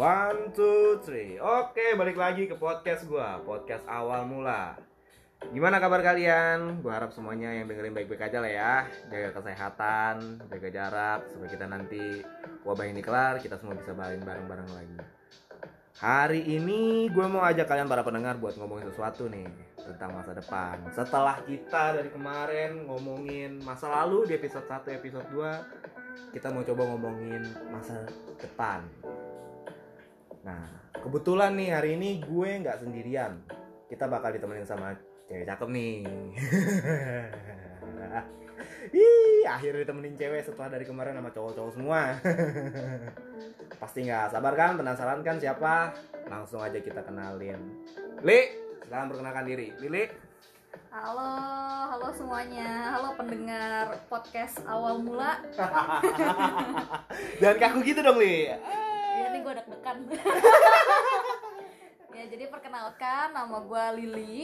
One, two, three. Oke, balik lagi ke podcast gua, podcast awal mula. Gimana kabar kalian? Gua harap semuanya yang dengerin baik-baik aja lah ya. Jaga kesehatan, jaga jarak, supaya kita nanti wabah ini kelar, kita semua bisa balik bareng-bareng lagi. Hari ini gue mau ajak kalian para pendengar buat ngomongin sesuatu nih tentang masa depan. Setelah kita dari kemarin ngomongin masa lalu di episode 1, episode 2, kita mau coba ngomongin masa depan. Nah, kebetulan nih hari ini gue nggak sendirian. Kita bakal ditemenin sama cewek cakep nih. Ih, akhirnya ditemenin cewek setelah dari kemarin sama cowok-cowok semua. Pasti nggak sabar kan? Penasaran kan siapa? Langsung aja kita kenalin. Li, silakan perkenalkan diri. Lili. Halo, halo semuanya. Halo pendengar podcast awal mula. Jangan kaku gitu dong, Li. Gue deg-degan. ya jadi perkenalkan nama gue Lili.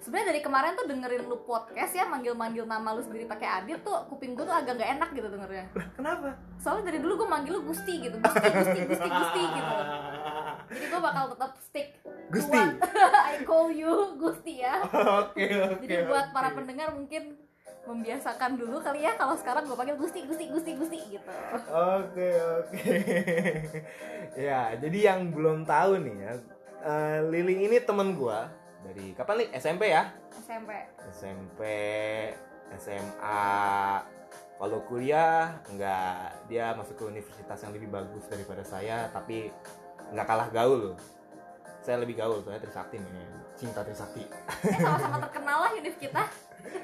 Sebenarnya dari kemarin tuh dengerin lu podcast ya manggil-manggil nama lu sendiri pakai Adit tuh kuping gue tuh agak gak enak gitu dengernya. Kenapa? Soalnya dari dulu gue manggil lu Gusti gitu, Gusti, Gusti, Gusti, Gusti gitu. Jadi gue bakal tetap stick. Gusti. I call you Gusti ya. Oke, oke. Jadi buat para oke. pendengar mungkin membiasakan dulu kali ya kalau sekarang gue panggil Gusti, Gusti, Gusti, Gusti gitu. Oke oke. ya jadi yang belum tahu nih ya, eh, Lili ini temen gua dari kapan nih SMP ya? SMP. SMP, SMA. Kalau kuliah enggak dia masuk ke universitas yang lebih bagus daripada saya, tapi nggak kalah gaul. Saya lebih gaul, saya Trisakti men. Cinta Trisakti. Eh sama-sama terkenal lah univ kita.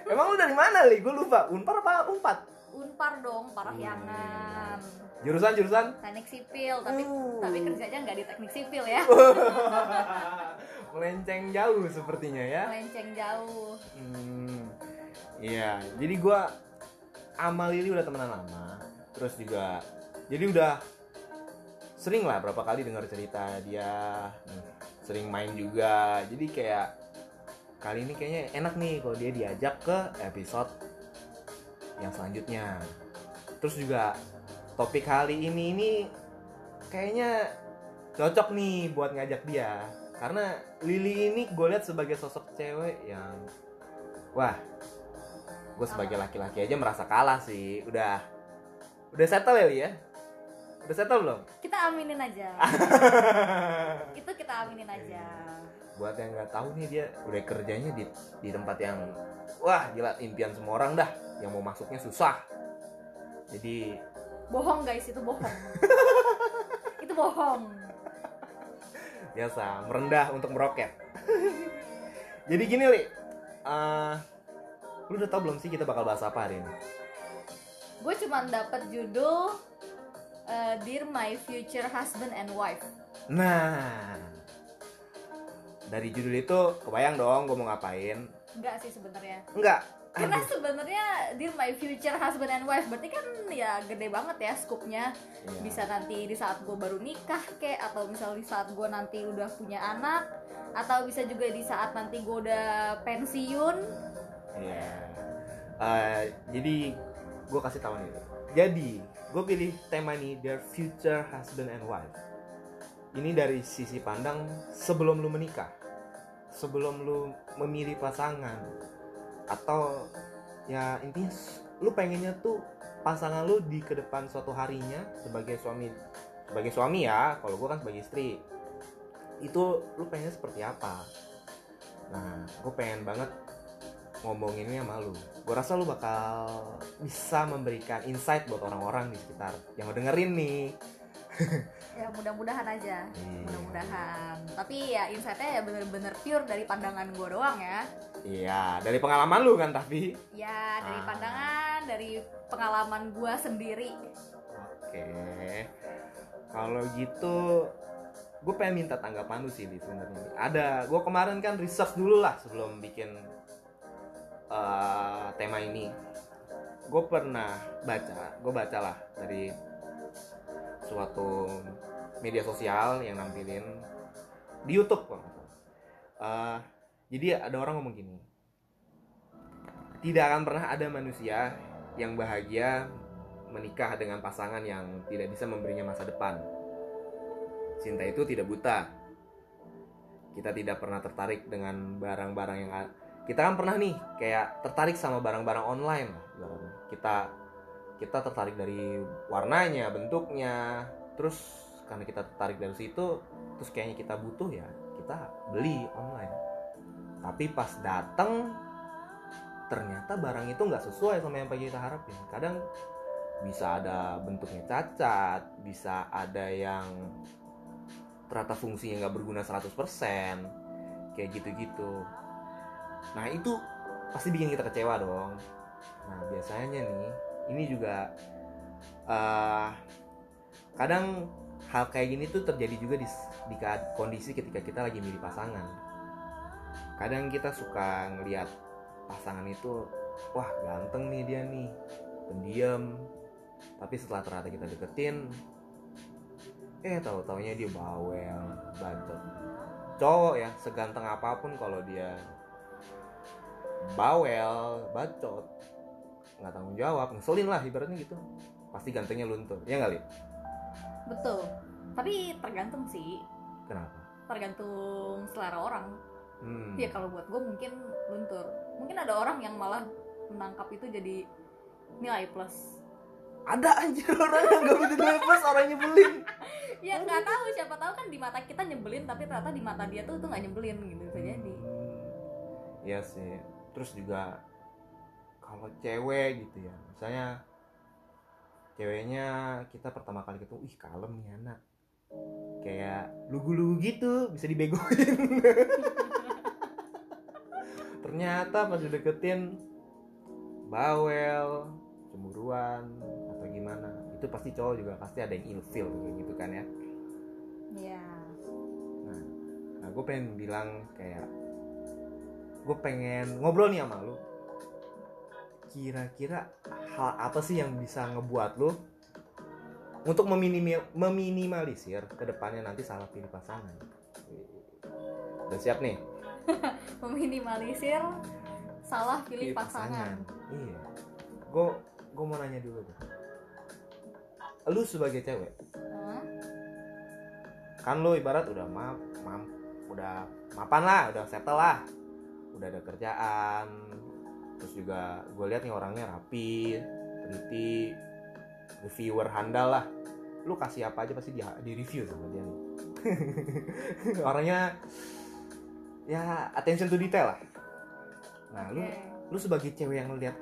Emang lu dari mana, Li? Gue lupa. Unpar apa Unpad? Unpar dong, Parahyangan. Jurusan jurusan? Teknik sipil, tapi Uh. tapi kerjanya nggak di teknik sipil ya. Melenceng jauh sepertinya ya. Melenceng jauh. Hmm, iya, jadi gua sama Lili udah temenan lama. Terus juga, jadi udah sering lah berapa kali dengar cerita dia, Hmm, sering main juga. Jadi kayak kali ini kayaknya enak nih kalau dia diajak ke episode yang selanjutnya. Terus juga topik kali ini ini kayaknya cocok nih buat ngajak dia karena Lili ini gue lihat sebagai sosok cewek yang wah gue sebagai laki-laki aja merasa kalah sih udah udah settle ya Li ya udah settle belum Kita aminin aja. Itu kita aminin aja. Buat yang nggak tahu nih dia udah kerjanya di di tempat yang wah gila impian semua orang dah yang mau masuknya susah jadi Bohong guys, itu bohong. itu bohong. biasa merendah untuk meroket jadi gini li Eh, lu udah tau belum sih kita bakal bahas apa hari ini Gue cuma dapat judul eh, Dear My Future Husband and Wife. nah dari judul itu kebayang dong gue mau ngapain Enggak sih sebenarnya. enggak Karena sebenarnya Dear My Future Husband and Wife berarti kan ya gede banget ya skupnya. Iya. Bisa nanti di saat gue baru nikah kek atau misal di saat gue nanti udah punya anak atau bisa juga di saat nanti gue udah pensiun. Iya. Eh, jadi gue kasih tahu nih. Jadi gue pilih tema ini their future husband and wife. Ini dari sisi pandang sebelum lu menikah, sebelum lu memilih pasangan, atau ya intinya lu pengennya tuh pasangan lu di ke depan suatu harinya sebagai suami sebagai suami ya kalau gue kan sebagai istri itu lu pengennya seperti apa? Nah gue pengen banget ngomonginnya sama lu. Gue rasa lu bakal bisa memberikan insight buat orang-orang di sekitar yang dengerin nih Ya mudah-mudahan aja. Iya. Mudah-mudahan. Tapi ya insightnya ya bener-bener pure dari pandangan gue doang ya. iya dari pengalaman lu kan tapi Ya dari Ah. pandangan, dari pengalaman gue sendiri. oke kalau gitu gue pengen minta tanggapan lu sih sebenarnya ada gue kemarin kan research dulu lah sebelum bikin eh, tema ini gue pernah baca gue baca lah dari suatu media sosial yang nampilin di YouTube kok salah. Eh, jadi ada orang ngomong gini tidak akan pernah ada manusia yang bahagia menikah dengan pasangan yang tidak bisa memberinya masa depan. Cinta itu tidak buta. Kita tidak pernah tertarik dengan barang-barang yang kita kan pernah nih kayak tertarik sama barang-barang online kita kita tertarik dari warnanya bentuknya. Terus karena kita tertarik dari situ terus kayaknya kita butuh ya kita beli online. Tapi pas datang ternyata barang itu nggak sesuai sama yang kita harapin. Kadang bisa ada bentuknya cacat bisa ada yang ternyata fungsinya nggak berguna 100% kayak gitu-gitu. Nah itu pasti bikin kita kecewa dong. Nah biasanya nih ini juga eh kadang hal kayak gini tuh terjadi juga di, di kondisi ketika kita lagi milih pasangan. Kadang kita suka ngelihat pasangan itu wah ganteng nih dia nih pendiam. Tapi setelah ternyata kita deketin eh tahu taunya dia bawel bacot cowok ya seganteng apa pun kalau dia bawel bacot nggak tanggung jawab ngeselin lah ibaratnya gitu. Pasti gantengnya luntur ya nggak betul. Tapi tergantung sih. Kenapa? Tergantung selera orang. Hmm. ya kalau buat gue mungkin luntur. Mungkin ada orang yang malah menangkap itu jadi nilai plus. Ada anjir orang yang nggak butuh nilai plus orang nyebelin. Ya nggak tahu siapa tahu kan di mata kita nyebelin tapi ternyata di mata dia tuh tuh nggak nyebelin gitu bisa jadi. Hmm, Iya sih. Terus juga kalau cewek gitu ya, misalnya ceweknya kita pertama kali ketemu, ih kalem nih anak. Kayak lugu-lugu gitu, bisa dibegoin. Ternyata pas dideketin bawel, cemburuan atau gimana. Itu pasti cowok juga pasti ada yang ilfil kayak gitu kan ya. Iya. Nah, nah gue pengen bilang kayak gue pengen ngobrol nih sama lu. Kira-kira hal apa sih yang bisa ngebuat lu untuk meminimi- meminimalisir ke depannya nanti salah pilih pasangan? Udah siap nih? meminimalisir salah pilih pasangan. Iya. Gue gue mau nanya dulu deh. Lu sebagai cewek, Hah? kan lu ibarat udah map, mam, udah mapan lah, udah settle lah, udah ada kerjaan, terus juga gue lihat nih orangnya rapi, teliti, reviewer handal lah. Lu kasih apa aja pasti di, di review sama dia nih. orangnya ya attention to detail lah. Nah, lu lu sebagai cewek yang ngeliat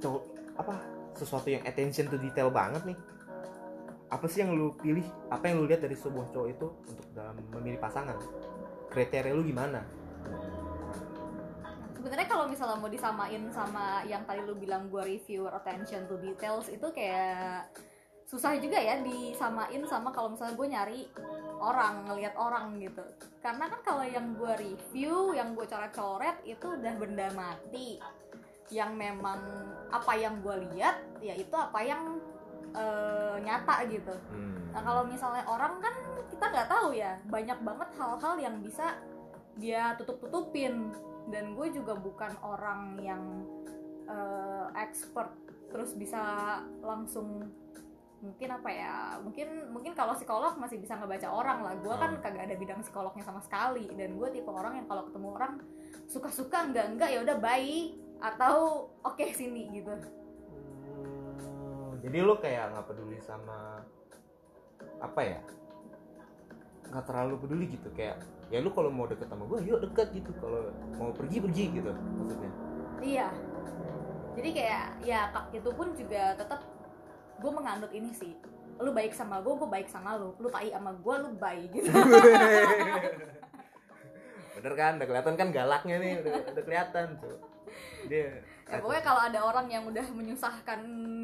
cowok apa sesuatu yang attention to detail banget nih apa sih yang lu pilih apa yang lu lihat dari sebuah cowok itu untuk dalam memilih pasangan kriteria lu gimana sebenarnya kalau misalnya mau disamain sama yang tadi lu bilang gua review attention to details itu kayak susah juga ya disamain sama kalau misalnya gue nyari orang ngelihat orang gitu. Karena kan kalau yang gue review yang gue coret-coret itu udah benda mati. Yang memang apa yang gue lihat ya itu apa yang eh, nyata gitu. Hmm. Nah kalau misalnya orang kan kita nggak tahu ya banyak banget hal-hal yang bisa dia tutup-tutupin dan gue juga bukan orang yang eh, expert. Terus bisa langsung mungkin apa ya mungkin mungkin kalau psikolog masih bisa ngebaca orang lah. Gue kan Hmm. kagak ada bidang psikolognya sama sekali. Dan gue tipe orang yang kalau ketemu orang suka-suka enggak enggak ya udah bye. Atau oke sini gitu. Hmm, jadi lu kayak nggak peduli sama apa ya nggak terlalu peduli gitu kayak ya lu kalau mau deket sama gue yuk deket gitu kalau mau pergi pergi gitu maksudnya Iya. Jadi kayak ya kak itu pun juga tetap gue menganut ini sih. Lu baik sama gue, gue baik sama lu. Lu tai sama gue, lu baik gitu. bener kan udah kelihatan kan galaknya nih udah, udah kelihatan tuh dia ya pokoknya kalau ada orang yang udah menyusahkan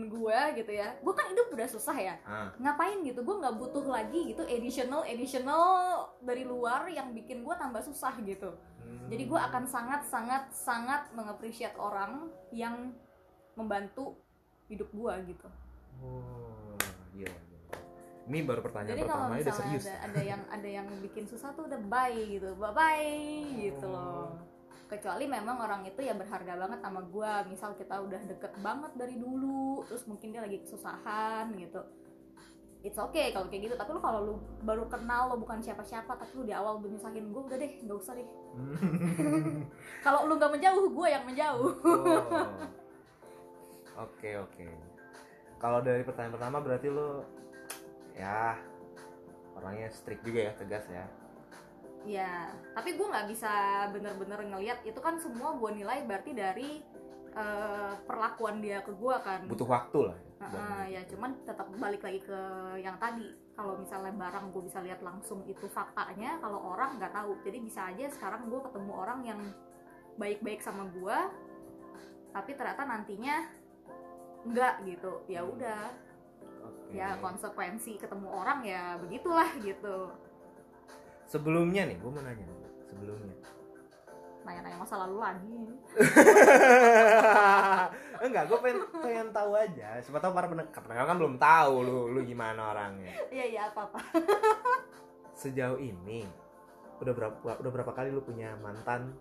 gue gitu ya, gue kan hidup udah susah ya. ah, Ngapain gitu? Gue nggak butuh lagi gitu additional additional dari luar yang bikin gue tambah susah gitu. hmm. Jadi gue akan sangat sangat sangat mengapresiat orang yang membantu hidup gue gitu. Oh, gila, gila. Ini baru pertanyaan Jadi pertamanya udah serius. ada, ada yang ada yang bikin susah tuh udah bye gitu, bye bye gitu loh. Kecuali memang orang itu ya berharga banget sama gua. Misal kita udah deket banget dari dulu, terus mungkin dia lagi kesusahan gitu. it's okay kalau kayak gitu tapi lu kalau lu baru kenal lo bukan siapa-siapa tapi lu di awal udah nyusahin gue udah deh nggak usah deh kalau lu nggak menjauh gue yang menjauh Oh. Oke oke. Kalau dari pertanyaan pertama berarti lo ya orangnya strict juga ya tegas ya. Ya tapi gue nggak bisa bener-bener ngelihat itu kan semua gue nilai berarti dari eh, perlakuan dia ke gue kan. Butuh waktu lah. ya. Heeh, ya cuman tetap balik lagi ke yang tadi. Kalau misalnya barang gue bisa lihat langsung itu faktanya kalau orang nggak tahu. Jadi bisa aja sekarang gue ketemu orang yang baik-baik sama gue tapi ternyata nantinya enggak gitu. Ya udah. Oke. ya konsekuensi ketemu orang ya begitulah gitu Sebelumnya nih, gue mau nanya sebelumnya. nanya-nanya masa lalu lagi Enggak, gue pengen, pengen tahu aja. Siapa tahu para pendengar, pendengar kan belum tahu lu lu gimana orangnya. iya iya apa apa Sejauh ini udah berapa udah berapa kali lu punya mantan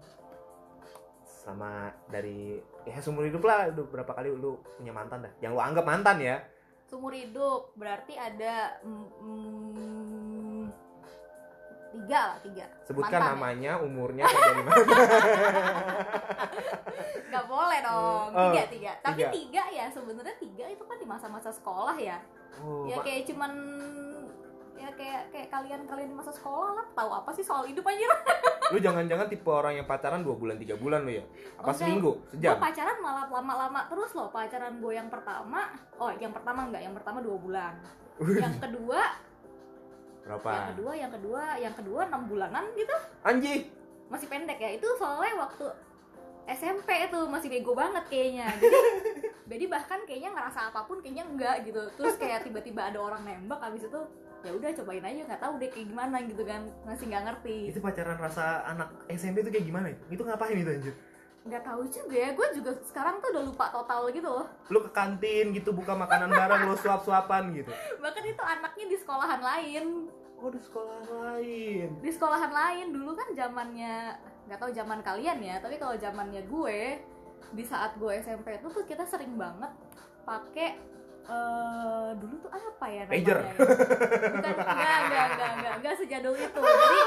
sama dari ya seumur hidup lah udah berapa kali lu punya mantan dah yang lu anggap mantan ya seumur hidup berarti ada mm, mm, tiga lah tiga. Sebutkan Mantan. ya? namanya umurnya kerja di mana nggak boleh dong. Oh, tiga tiga. Tapi tiga. tiga, ya sebenarnya tiga itu kan di masa-masa sekolah ya. Oh, ya kayak cuman ya kayak kayak kalian kalian di masa sekolah lah tahu apa sih soal hidup aja lu jangan-jangan tipe orang yang pacaran dua bulan tiga bulan lu ya? Apa Enggak. seminggu? Sejam? pacaran malah lama-lama terus loh pacaran gue yang pertama. Oh yang pertama enggak yang pertama dua bulan. Yang kedua berapa? Yang kedua yang kedua yang kedua enam bulanan gitu. Anjing masih pendek ya. Itu soalnya waktu SMP itu masih bego banget kayaknya. Jadi jadi bahkan kayaknya ngerasa apa pun kayaknya enggak gitu. Terus kayak tiba-tiba ada orang nembak abis itu ya udah cobain aja nggak tahu deh kayak gimana gitu kan. Masih nggak ngerti. Itu pacaran rasa anak SMP itu kayak gimana itu itu ngapain itu anjir nggak tahu juga ya. Gue juga sekarang tuh udah lupa total gitu loh. Lu ke kantin gitu buka makanan bareng lu suap-suapan gitu. Bahkan itu anaknya di sekolahan lain. Oh di sekolah lain. Di sekolahan lain. Dulu kan zamannya nggak tahu zaman kalian ya tapi kalau zamannya gue di saat gue SMP itu tuh kita sering banget pakai eh dulu tuh apa ya namanya? Pager. ya? bukan enggak enggak enggak enggak enggak sejadul itu. Jadi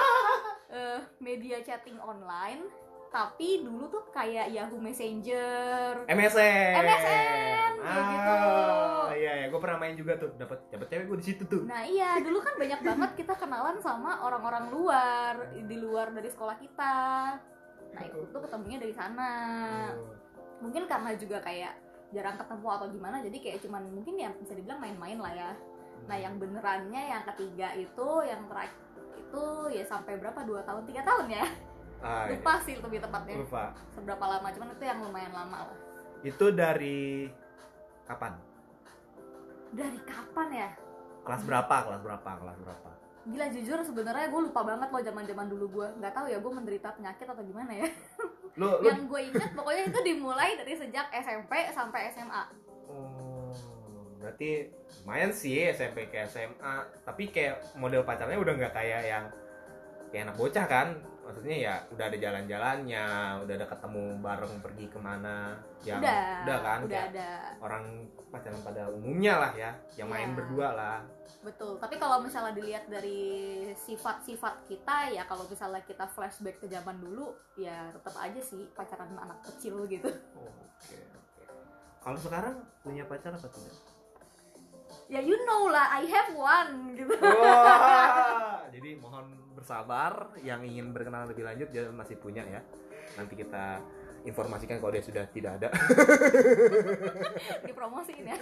eh, media chatting online tapi dulu tuh kayak Yahoo Messenger. MSN MSN, kayak gitu. ah, iya iya. Gue pernah main juga tuh. Dapat dapat cewek gue di situ tuh. Nah iya, dulu kan banyak banget kita kenalan sama orang-orang luar di luar dari sekolah kita. Nah itu tuh ketemunya dari sana. Mungkin karena juga kayak jarang ketemu atau gimana, jadi kayak cuman mungkin ya bisa dibilang main-main lah ya. Nah yang benerannya yang ketiga itu, yang terakhir itu ya sampai berapa? Dua tahun? Tiga tahun ya ah, iya. lupa sih lebih tepatnya. Lupa. Seberapa lama cuman itu yang lumayan lama lah. Itu dari kapan? Dari kapan ya? Kelas berapa kelas berapa kelas berapa? Gila jujur sebenarnya gue lupa banget loh zaman zaman dulu gue. Nggak tahu ya gue menderita penyakit atau gimana ya. Lu yang gue inget pokoknya itu dimulai dari sejak SMP sampai SMA Oh, berarti lumayan sih SMP ke SMA tapi kayak model pacarnya udah nggak kayak yang kayak anak bocah kan maksudnya ya udah ada jalan-jalannya udah ada ketemu bareng pergi ke mana yang udah udah kan udah ada. orang pacaran pada umumnya lah ya yang main Iya. berdua lah. Betul tapi kalau misalnya dilihat dari sifat-sifat kita ya kalau misalnya kita flashback ke zaman dulu ya tetap aja sih pacaran anak kecil gitu. Oke oke. Kalau sekarang punya pacar apa tidak ya you know lah I have one gitu Wah, jadi mohon bersabar yang ingin berkenalan lebih lanjut dia masih punya ya. Nanti kita informasikan kalau dia sudah tidak ada. dipromosiin ya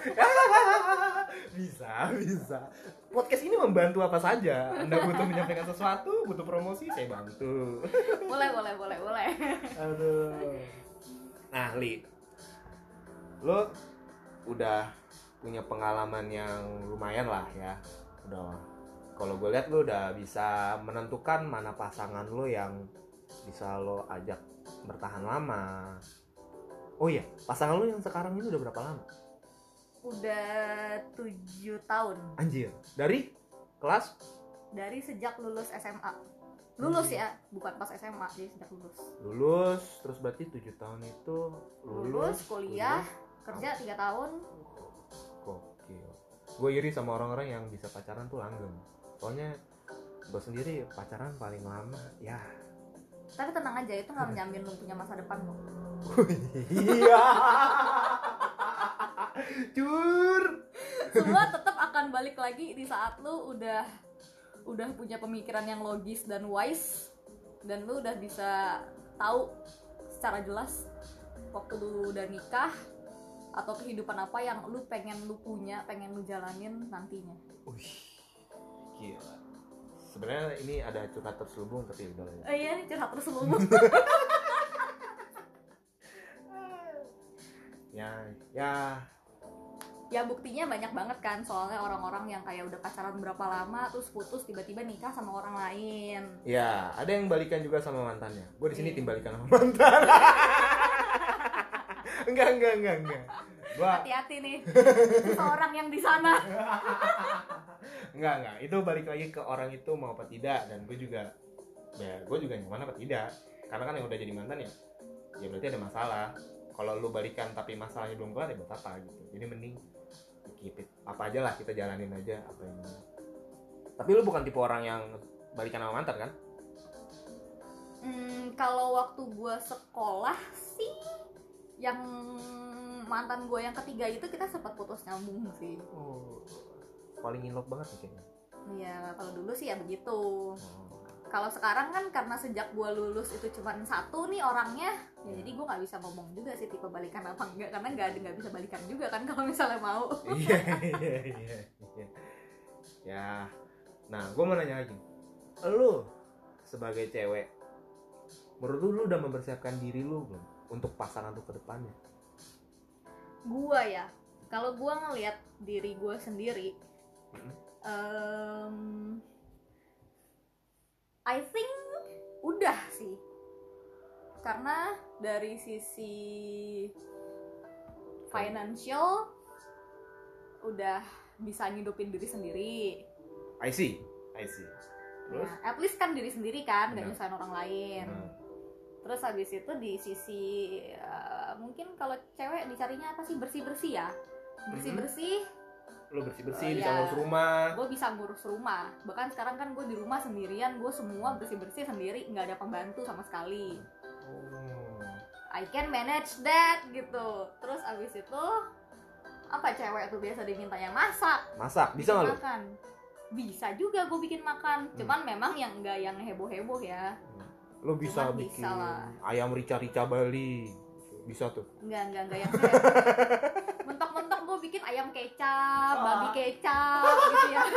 bisa, bisa. Podcast ini membantu apa saja. Anda butuh menyampaikan sesuatu, butuh promosi, saya bantu. boleh boleh boleh boleh Aduh. Nah, Li. Lo udah punya pengalaman yang lumayan lah ya. Udah kalau gue lihat lo udah bisa menentukan mana pasangan lo yang bisa lo ajak bertahan lama. Oh iya, pasangan lo yang sekarang ini udah berapa lama? udah tujuh tahun Anjir, dari kelas dari sejak lulus SMA lulus ya bukan pas SMA jadi sejak lulus lulus, terus berarti tujuh tahun itu lulus, Lulus, kuliah. kerja tiga tahun. Gue iri sama orang-orang yang bisa pacaran tuh langgeng. Soalnya gue sendiri pacaran paling lama ya. Tapi tenang aja itu nggak menjamin lu punya masa depan kok. Iya. Cur semua tetap akan balik lagi di saat lu udah udah punya pemikiran yang logis dan wise dan lu udah bisa tahu secara jelas waktu lu udah nikah atau kehidupan apa yang lu pengen lu punya pengen lu jalanin nantinya? Wih, gila. Sebenarnya ini ada curhat terselubung tapi udah lah ya. oh iya ini curhat terselubung. Ya ya. Ya buktinya banyak banget kan soalnya orang-orang yang kayak udah pacaran berapa lama terus putus tiba-tiba nikah sama orang lain. Ya ada yang balikan juga sama mantannya. Gue di sini Iya. tim balikan sama mantan enggak enggak enggak enggak. Gua hati-hati nih. Seseorang yang di sana. Enggak enggak. Itu balik lagi ke orang itu mau apa tidak dan gue juga ya gue juga nyaman apa tidak. Karena kan yang udah jadi mantan ya ya berarti ada masalah. Kalau lu balikan tapi masalahnya belum kelar ya buat apa gitu. Jadi mending keep it. apa aja lah kita jalanin aja apa yang tapi lu bukan tipe orang yang balikan sama mantan kan? Hmm, kalau waktu gue sekolah sih yang mantan gue yang ketiga itu kita sempat putus nyambung sih. Oh paling in love banget nih kayaknya. Iya kalau dulu sih ya begitu. Oh. kalau sekarang kan karena sejak gue lulus itu cuma satu nih orangnya ya jadi gue nggak bisa ngomong juga sih tipe balikan apa enggak karena nggak ada nggak bisa balikan juga kan kalau misalnya mau. Iya iya iya iya. ya nah gue mau nanya lagi. Lu sebagai cewek menurut lu lu udah mempersiapkan diri lu belum untuk pasangan tuh ke depannya? Gue ya. Kalau gue ngelihat diri gue sendiri Mm-mm. em, I think udah sih. Karena dari sisi financial udah bisa ngidupin diri sendiri. I see. I see. Terus? Ya, at least kan diri sendiri kan nggak Benar. nyusahin orang lain. Nah, terus habis itu di sisi eh, mungkin kalau cewek dicarinya apa sih? Bersih bersih ya? Bersih bersih lu bersih bersih Oh, bisa iya. ngurus rumah. Gue bisa ngurus rumah. Bahkan sekarang kan gue di rumah sendirian. Gue semua bersih bersih sendiri. Nggak ada pembantu sama sekali. Oh. I can manage that gitu. Terus abis itu apa cewek tuh biasa diminta yang masak. Masak. Bisa nggak makan. Bisa juga gue bikin makan. Cuman memang yang enggak yang heboh heboh ya lu bisa Cuman bikin bisa lah. ayam rica-rica Bali. Bisa tuh. Enggak enggak enggak yang kayak mentok-mentok gue bikin ayam kecap babi kecap gitu ya.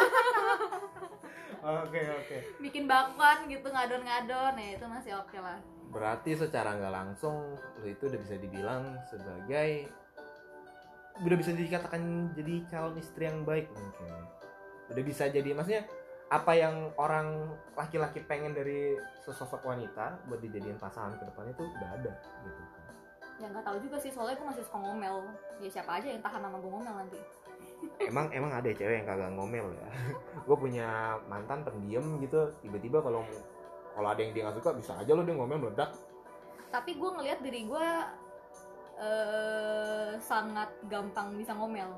Oke oke. Bikin bakwan gitu ngadon-ngadon. Ya itu masih oke lah. Berarti secara nggak langsung lu itu udah bisa dibilang sebagai udah bisa dikatakan jadi calon istri yang baik mungkin. Udah bisa jadi maksudnya apa yang orang laki-laki pengen dari sesosok wanita buat dijadiin pasangan ke depannya itu udah ada gitu kan. ya nggak tahu juga sih soalnya gue masih suka ngomel ya siapa aja yang tahan sama gue ngomel nanti Emang emang ada cewek yang kagak ngomel ya. Gue punya mantan pendiam gitu, tiba-tiba kalau kalau ada yang dia nggak suka bisa aja lo dia ngomel meledak. tapi gue ngelihat diri gue eh sangat gampang bisa ngomel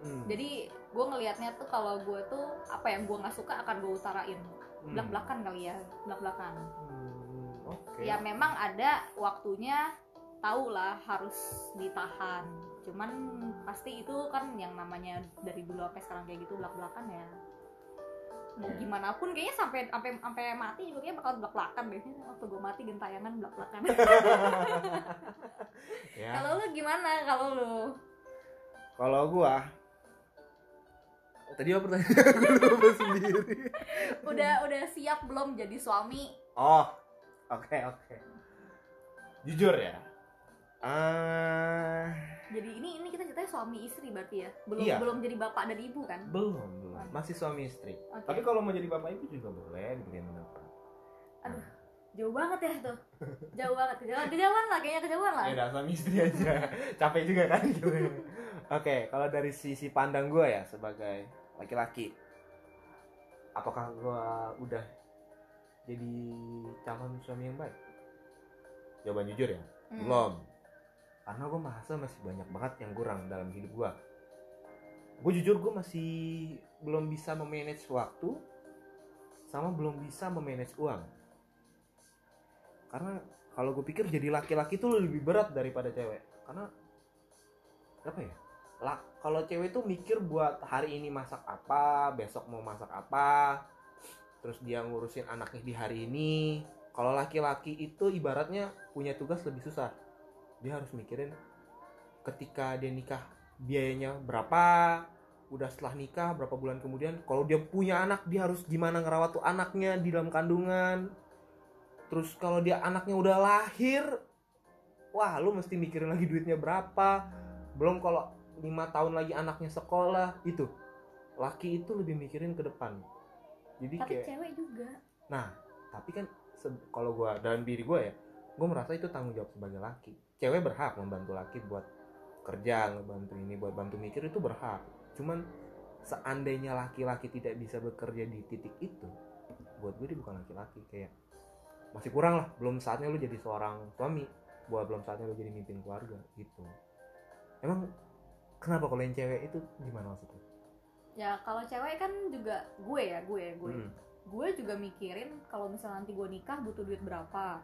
Hmm. jadi gue ngelihatnya tuh kalau gue tuh apa yang gue nggak suka akan gue utarain Hmm. belak belakan kali ya belak belakan Hmm, Oke. ya memang ada waktunya tahu lah harus ditahan cuman pasti itu kan yang namanya dari dulu sampai sekarang kayak gitu belak belakan ya mau Iya. gimana pun kayaknya sampai sampai sampai mati juga kayaknya bakal belak belakan deh waktu gue mati gentayangan belak belakan ya. kalau lu gimana kalau lu Kalau gua tadi apa pertanyaan gue lupa sendiri. udah udah siap belum jadi suami Oh, oke oke. Jujur ya. Ah, jadi ini ini kita ceritanya suami istri berarti ya belum Iya. belum jadi bapak dan ibu kan belum belum. Masih suami istri. Oke. Tapi kalau mau jadi bapak ibu juga boleh diberikan pendapat. Aduh. Jauh banget ya tuh jauh banget kejauhan kejauhan lah kayaknya kejauhan lah Ya udah suami istri aja. Capek juga kan gitu. Oke, kalau dari sisi pandang gua ya sebagai laki-laki, apakah gua udah jadi calon suami yang baik? Jawaban jujur ya. Hmm. belum karena gue merasa masih banyak banget yang kurang dalam hidup gue gue jujur gue masih belum bisa memanage waktu sama belum bisa memanage uang karena kalau gue pikir jadi laki-laki tuh lebih berat daripada cewek. Karena apa ya? Lah kalau cewek tuh mikir buat hari ini masak apa besok mau masak apa terus dia ngurusin anaknya di hari ini. Kalau laki-laki itu ibaratnya punya tugas lebih susah. Dia harus mikirin ketika dia nikah biayanya berapa udah setelah nikah berapa bulan kemudian kalau dia punya anak dia harus gimana ngerawat tuh anaknya di dalam kandungan terus kalau dia anaknya udah lahir wah lu mesti mikirin lagi duitnya berapa belum kalau lima tahun lagi anaknya sekolah itu laki itu lebih mikirin ke depan jadi tapi kayak cewek juga Nah, tapi kan kalau gua dalam diri gue ya, gue merasa itu tanggung jawab sebagai laki. Cewek berhak membantu laki buat kerja, ngebantu ini, buat bantu mikir itu berhak. Cuman seandainya laki-laki tidak bisa bekerja di titik itu, buat gue dia bukan laki-laki kayak masih kurang lah. Belum saatnya lu jadi seorang suami, buat belum saatnya lu jadi mimpin keluarga gitu. Emang kenapa kalau yang cewek itu gimana maksudnya? ya kalau cewek kan juga gue ya gue ya gue Hmm. gue juga mikirin kalau misalnya nanti gue nikah butuh duit berapa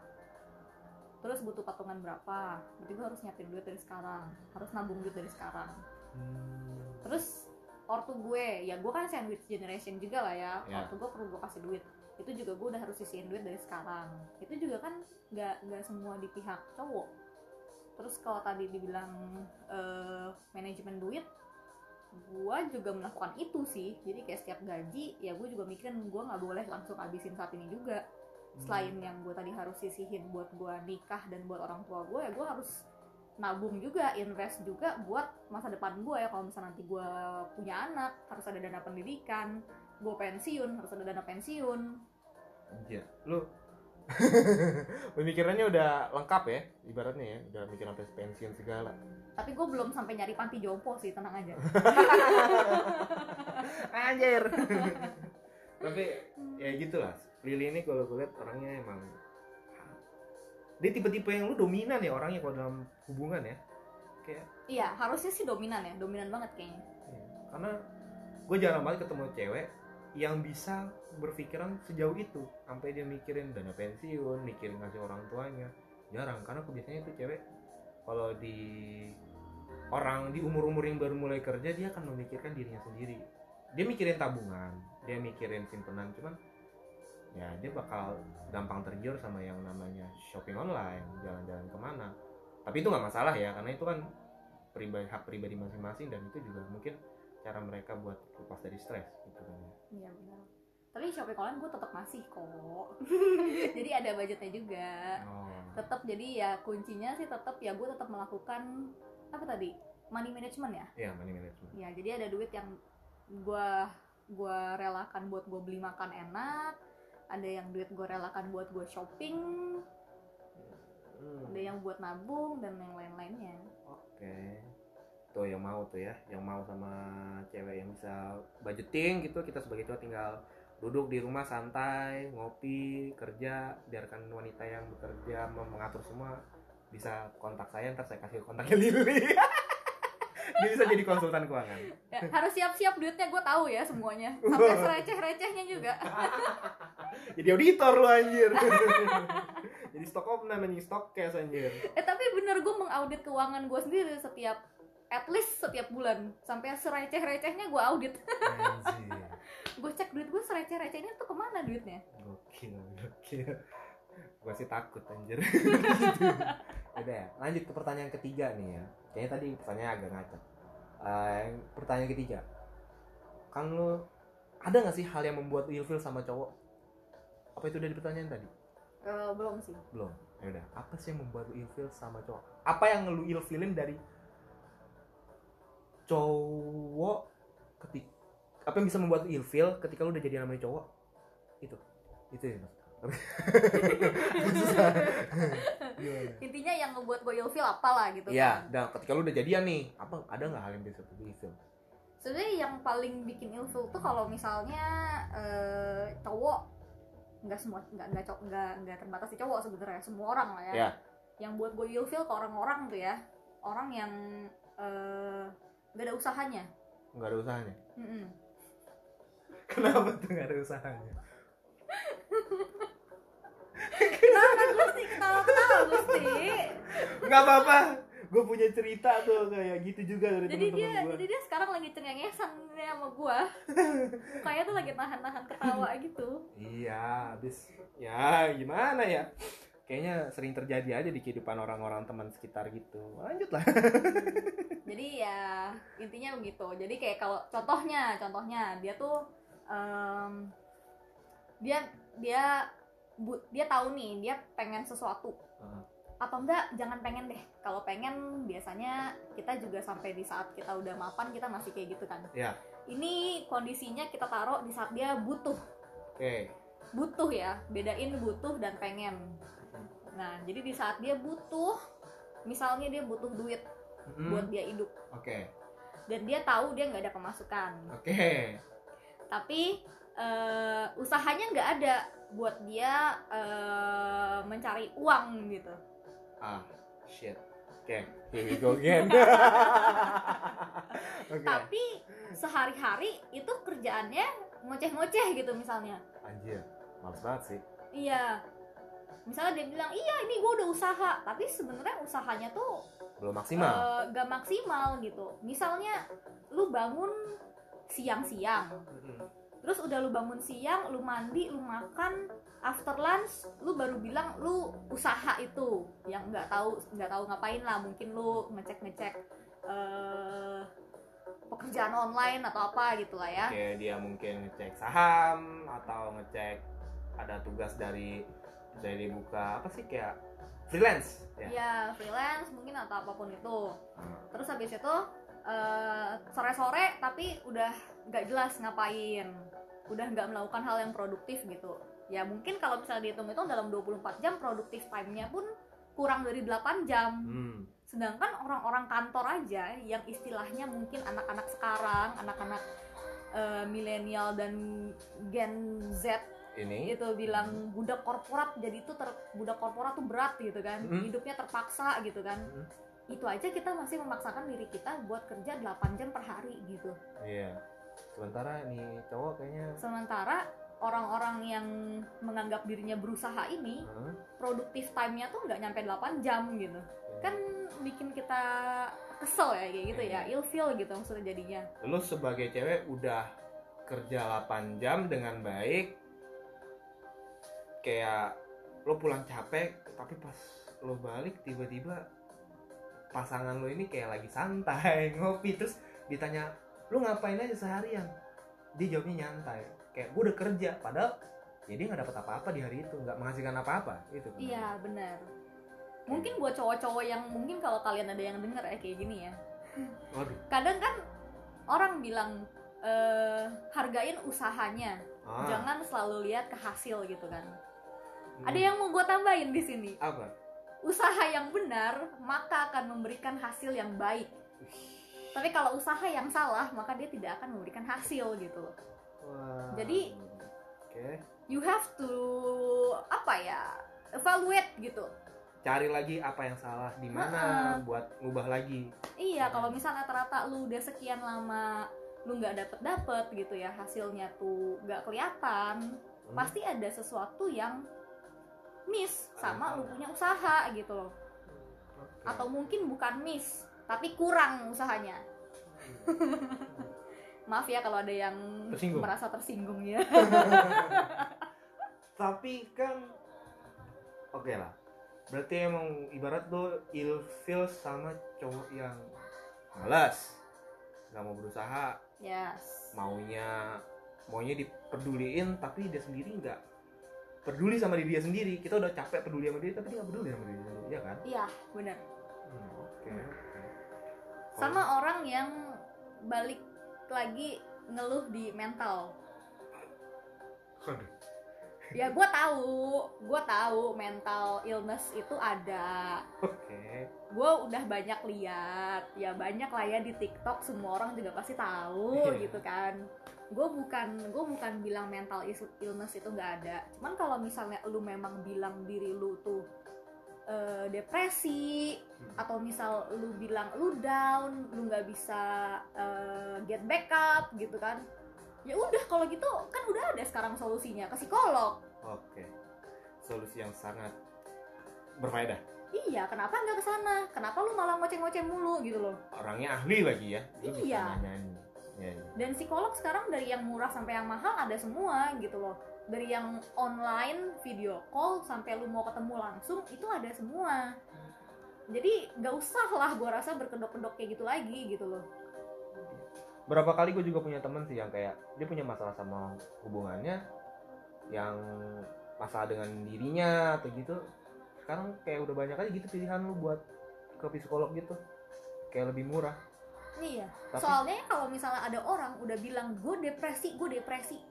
terus butuh patungan berapa berarti gue harus nyiapin duit dari sekarang harus nabung duit dari sekarang Hmm. terus ortu gue ya gue kan sandwich generation juga lah ya Ya. ortu gue perlu gue kasih duit itu juga gue udah harus sisihin duit dari sekarang. Itu juga kan nggak nggak semua di pihak cowok. Terus kalau tadi dibilang eh, manajemen duit gue juga melakukan itu sih. Jadi kayak setiap gaji ya gue juga mikirin gue nggak boleh langsung habisin saat ini juga. Selain yang gue tadi harus sisihin buat gue nikah dan buat orang tua gue ya gue harus nabung juga invest juga buat masa depan gue ya. Kalau misalnya nanti gue punya anak harus ada dana pendidikan gue pensiun harus ada dana pensiun Anjir, lu pemikirannya udah lengkap ya, ibaratnya ya, udah mikir sampai pensiun segala. tapi gue belum sampai nyari panti jompo sih tenang aja Anjir. Tapi ya gitulah. Lili ini kalau gue lihat orangnya emang dia tipe-tipe yang lu dominan ya orangnya kalau dalam hubungan ya. Kayak iya harusnya sih dominan ya dominan banget kayaknya ya, karena gue jarang banget ketemu cewek yang bisa berpikiran sejauh itu sampai dia mikirin dana pensiun, mikirin ngasih orang tuanya. Jarang karena biasanya itu cewek kalau di orang di umur-umur yang baru mulai kerja dia akan memikirkan dirinya sendiri. Dia mikirin tabungan, dia mikirin simpenan, cuman ya dia bakal gampang tergiur sama yang namanya shopping online, jalan-jalan ke mana. Tapi itu nggak masalah ya, karena itu kan pribadi hak pribadi masing-masing dan itu juga mungkin cara mereka buat lepas dari stres gitu kan ya. iya benar tapi shopping online gue tetap masih kok jadi ada budgetnya juga Oh. tetap jadi ya kuncinya sih tetap ya gue tetap melakukan apa tadi money management ya Iya, money management. ya jadi ada duit yang gue gue relakan buat gue beli makan enak ada yang duit gue relakan buat gue shopping Hmm, ada yang buat nabung dan yang lain-lainnya Oke. Tuh yang mau tuh ya, yang mau sama cewek yang bisa budgeting gitu, kita sebagai cowok tinggal duduk di rumah santai, ngopi, kerja, biarkan wanita yang bekerja mengatur semua bisa kontak saya, ntar saya kasih kontaknya Lili. Dia bisa jadi konsultan keuangan. ya, harus siap-siap duitnya gue tahu ya semuanya sampai sereceh-recehnya juga jadi auditor lu anjir. jadi stok opname anjing stok cash anjir. eh tapi bener gue mengaudit keuangan gue sendiri setiap at least setiap bulan sampai sereceh-recehnya gue audit gue cek duit gue sereceh-recehnya tuh ke mana duitnya Gokil, gokil. Gua sih takut anjir. Udah ya, lanjut ke pertanyaan ketiga nih ya. Kayaknya tadi pertanyaan agak ngaco. Eh, yang pertanyaan ketiga. Kan lu ada gak sih hal yang membuat ilfil sama cowok? Apa itu dari pertanyaan tadi? Eh, belum sih Belum. Ya udah, apa sih yang membuat ilfil sama cowok? Apa yang lu ilfilin dari cowok ketik apa yang bisa membuat ilfil ketika lu udah jadi namanya cowok? Itu. Itu ya, intinya yang ngebuat gue ilfil apalah gitu Iya, kan dan ketika lu udah jadian nih, apa ada nggak hal yang bisa lu ilfil? sebenarnya yang paling bikin ilfil tuh kalau misalnya eh, cowok nggak semua nggak nggak cowok nggak nggak terbatas di cowok sebenarnya semua orang lah ya Ya. yang buat gue ilfil ke orang-orang tuh ya orang yang eh, nggak ada usahanya? Nggak ada usahanya? Kenapa tuh nggak ada usahanya? Kenapa Gusti? Ketawa-ketawa Gusti? nggak apa-apa. Gue punya cerita tuh kayak gitu juga dari Jadi dia, teman-teman gue jadi dia sekarang lagi cengengesan sama gua. Mukanya tuh lagi nahan-nahan ketawa gitu. iya habis ya gimana ya? Kayaknya sering terjadi aja di kehidupan orang-orang teman sekitar gitu. Lanjut lah Jadi ya intinya begitu. Jadi kayak kalau contohnya, contohnya dia tuh em, dia dia bu, dia tahu nih dia pengen sesuatu. Atau enggak jangan pengen deh. Kalau pengen biasanya kita juga sampai di saat kita udah mapan kita masih kayak gitu kan. Ya ini kondisinya kita taruh di saat dia butuh. Oke. Butuh ya bedain butuh dan pengen. Nah jadi di saat dia butuh misalnya dia butuh duit Mm, buat dia hidup. Oke. Dan dia tahu dia nggak ada pemasukan. Oke. Tapi eh, usahanya nggak ada buat dia eh, mencari uang gitu. Ah shit. Oke here we go again. Oke. Tapi sehari-hari itu kerjaannya ngoceh-ngoceh gitu misalnya. Anjir males banget sih. Iya. Misalnya dia bilang iya ini gue udah usaha. Tapi sebenarnya usahanya tuh belum maksimal. Eh, gak maksimal gitu. Misalnya lu bangun siang-siang. Terus udah lu bangun siang lu mandi lu makan after lunch lu baru bilang lu usaha itu. Yang nggak tahu nggak tahu ngapain lah. Mungkin lu ngecek ngecek eh pekerjaan online atau apa gitu lah ya. Kayak dia mungkin ngecek saham atau ngecek ada tugas dari dari buka apa sih kayak freelance? Ya. Ya freelance mungkin atau apa pun itu. Hmm. terus habis itu eh, sore-sore tapi udah nggak jelas ngapain. Udah nggak melakukan hal yang produktif gitu. Ya mungkin kalau misalnya dihitung itu dalam 24 jam produktif time-nya pun kurang dari 8 jam. Hmm. sedangkan orang-orang kantor aja yang istilahnya mungkin anak-anak sekarang anak-anak eh, milenial dan Gen Z ini. Itu bilang budak korporat jadi itu ter, budak korporat tuh berat gitu kan. Mhm. hidupnya terpaksa gitu kan. Mhm. itu aja kita masih memaksakan diri kita buat kerja 8 jam per hari gitu. Iya. Sementara nih cowok kayaknya sementara orang-orang yang menganggap dirinya berusaha ini Hah? produktif time-nya tuh nggak nyampe 8 jam gitu. Kan bikin kita kesel ya kayak gitu ya. Ilfeel gitu maksudnya jadinya. Lu sebagai cewek udah kerja 8 jam dengan baik kayak lo pulang capek tapi pas lo balik tiba-tiba pasangan lo ini kayak lagi santai ngopi terus ditanya lu ngapain aja seharian? Dia jawabnya nyantai kayak gue udah kerja padahal ya dia nggak dapat apa-apa di hari itu nggak menghasilkan apa-apa itu kan. iya benar. Mungkin buat cowok-cowok yang mungkin kalau kalian ada yang denger ya kayak gini ya. Waduh. Kadang kan orang bilang eh, hargain usahanya ah, jangan selalu lihat ke hasil gitu kan hmm. ada yang mau gue tambahin di sini. Apa? Usaha yang benar maka akan memberikan hasil yang baik. Tapi kalau usaha yang salah maka dia tidak akan memberikan hasil gitu loh. Wah. Jadi- oke. you have to apa ya evaluate gitu. Cari lagi apa yang salah di mana Ha-ha. buat ngubah lagi. Iya kalau misalnya rata-rata lu udah sekian lama lu nggak dapet dapet gitu ya hasilnya tuh nggak kelihatan Hmm. pasti ada sesuatu yang miss sama lu punya usaha gitu loh. Atau mungkin bukan miss tapi kurang usahanya. Maaf ya kalau ada yang Tersinggung. merasa tersinggung ya. Tapi kan oke lah. Berarti emang ibarat lo ilfil sama cowok yang malas nggak mau berusaha yes. maunya maunya dipeduliin tapi dia sendiri nggak peduli sama diri dia sendiri. Kita udah capek peduli sama dia tapi dia nggak peduli sama diri sendiri ya kan? Iya benar. Hmm, oke oke. Sama orang yang balik lagi ngeluh di mental. Aduh. Ya gue tahu. Gue tahu mental illness itu ada. Oke. Gue udah banyak lihat. Ya banyak lah ya di TikTok. Semua orang juga pasti tahu Iya. gitu kan. Gue bukan gue bukan bilang mental illness itu nggak ada. Cuman kalau misalnya lu memang bilang diri lu tuh eh, depresi Hmm. atau misal lu bilang lu down lu nggak bisa eh, get back up gitu kan ya udah kalau gitu kan udah ada sekarang solusinya ke psikolog Oke. Solusi yang sangat berfaedah. iya kenapa nggak ke sana kenapa lu malah ngoceh-ngoceh mulu gitu loh Orangnya ahli lagi ya. Lu Iya. Ya, ya. dan psikolog sekarang dari yang murah sampai yang mahal ada semua gitu loh dari yang online video call sampai lu mau ketemu langsung itu ada semua jadi nggak usah lah gua rasa berkedok-kedok kayak gitu lagi gitu loh Berapa kali gue juga punya temen sih yang kayak dia punya masalah sama hubungannya yang masalah dengan dirinya atau gitu. Sekarang kayak udah banyak aja gitu pilihan lu buat ke psikolog gitu. Kayak lebih murah. iya Tapi- soalnya kalau misalnya ada orang udah bilang gue depresi gue depresi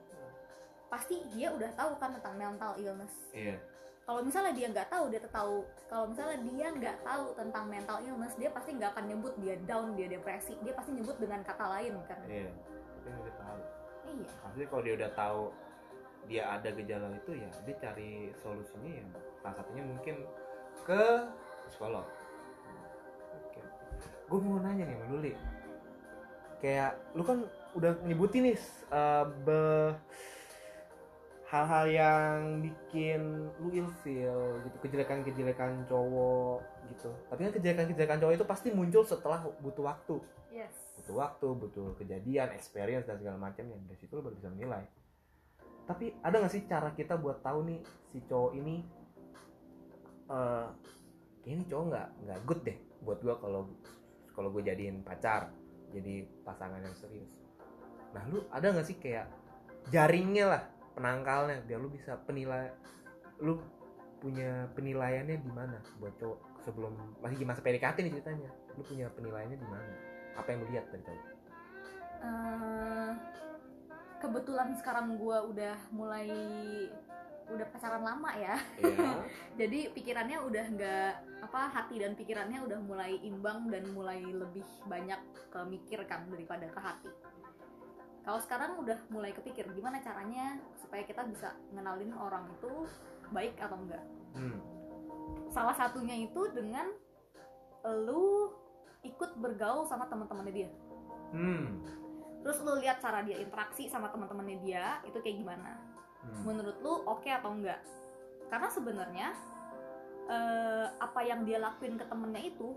pasti dia udah tahu kan tentang mental illness Iya. Kalau misalnya dia nggak tahu dia tahu kalau misalnya dia nggak tahu tentang mental illness dia pasti nggak akan nyebut dia down dia depresi dia pasti nyebut dengan kata lain kan Iya. Tapi udah tahu. iya Maksudnya kalau dia udah tahu dia ada gejala itu ya dia cari solusinya ya salah satunya mungkin ke psikolog. Oke. Gue mau nanya nih sama. Kayak lu kan udah nyebutin nih eh, be- hal-hal yang bikin lu ilfeel gitu kejelekan-kejelekan cowok gitu tapi kan kejelekan-kejelekan cowok itu pasti muncul setelah butuh waktu yes butuh waktu, butuh kejadian, experience dan segala macamnya. Dari situ lo baru bisa menilai. Tapi ada nggak sih cara kita buat tahu nih si cowok ini, eh ini cowok nggak nggak good deh buat gua kalau kalau gue jadiin pacar, jadi pasangan yang serius. Nah lu ada nggak sih kayak jaringnya lah, penangkalnya biar lu bisa penilai, lu punya penilaiannya di mana buat cowok sebelum masih masa PDKT nih ceritanya, lu punya penilaiannya di mana? apa yang lu lihat dari cowok? Eh, kebetulan sekarang gua udah mulai udah pacaran lama ya Iya. jadi pikirannya udah nggak apa hati dan pikirannya udah mulai imbang dan mulai lebih banyak ke mikir kan daripada ke hati kalau sekarang udah mulai kepikir gimana caranya supaya kita bisa ngenalin orang itu baik atau enggak Hmm. salah satunya itu dengan lu ikut bergaul sama teman-temannya dia Hmm. terus lu lihat cara dia interaksi sama teman-temannya dia itu kayak gimana Hmm. menurut lu oke atau enggak karena sebenarnya eh, apa yang dia lakuin ke temennya itu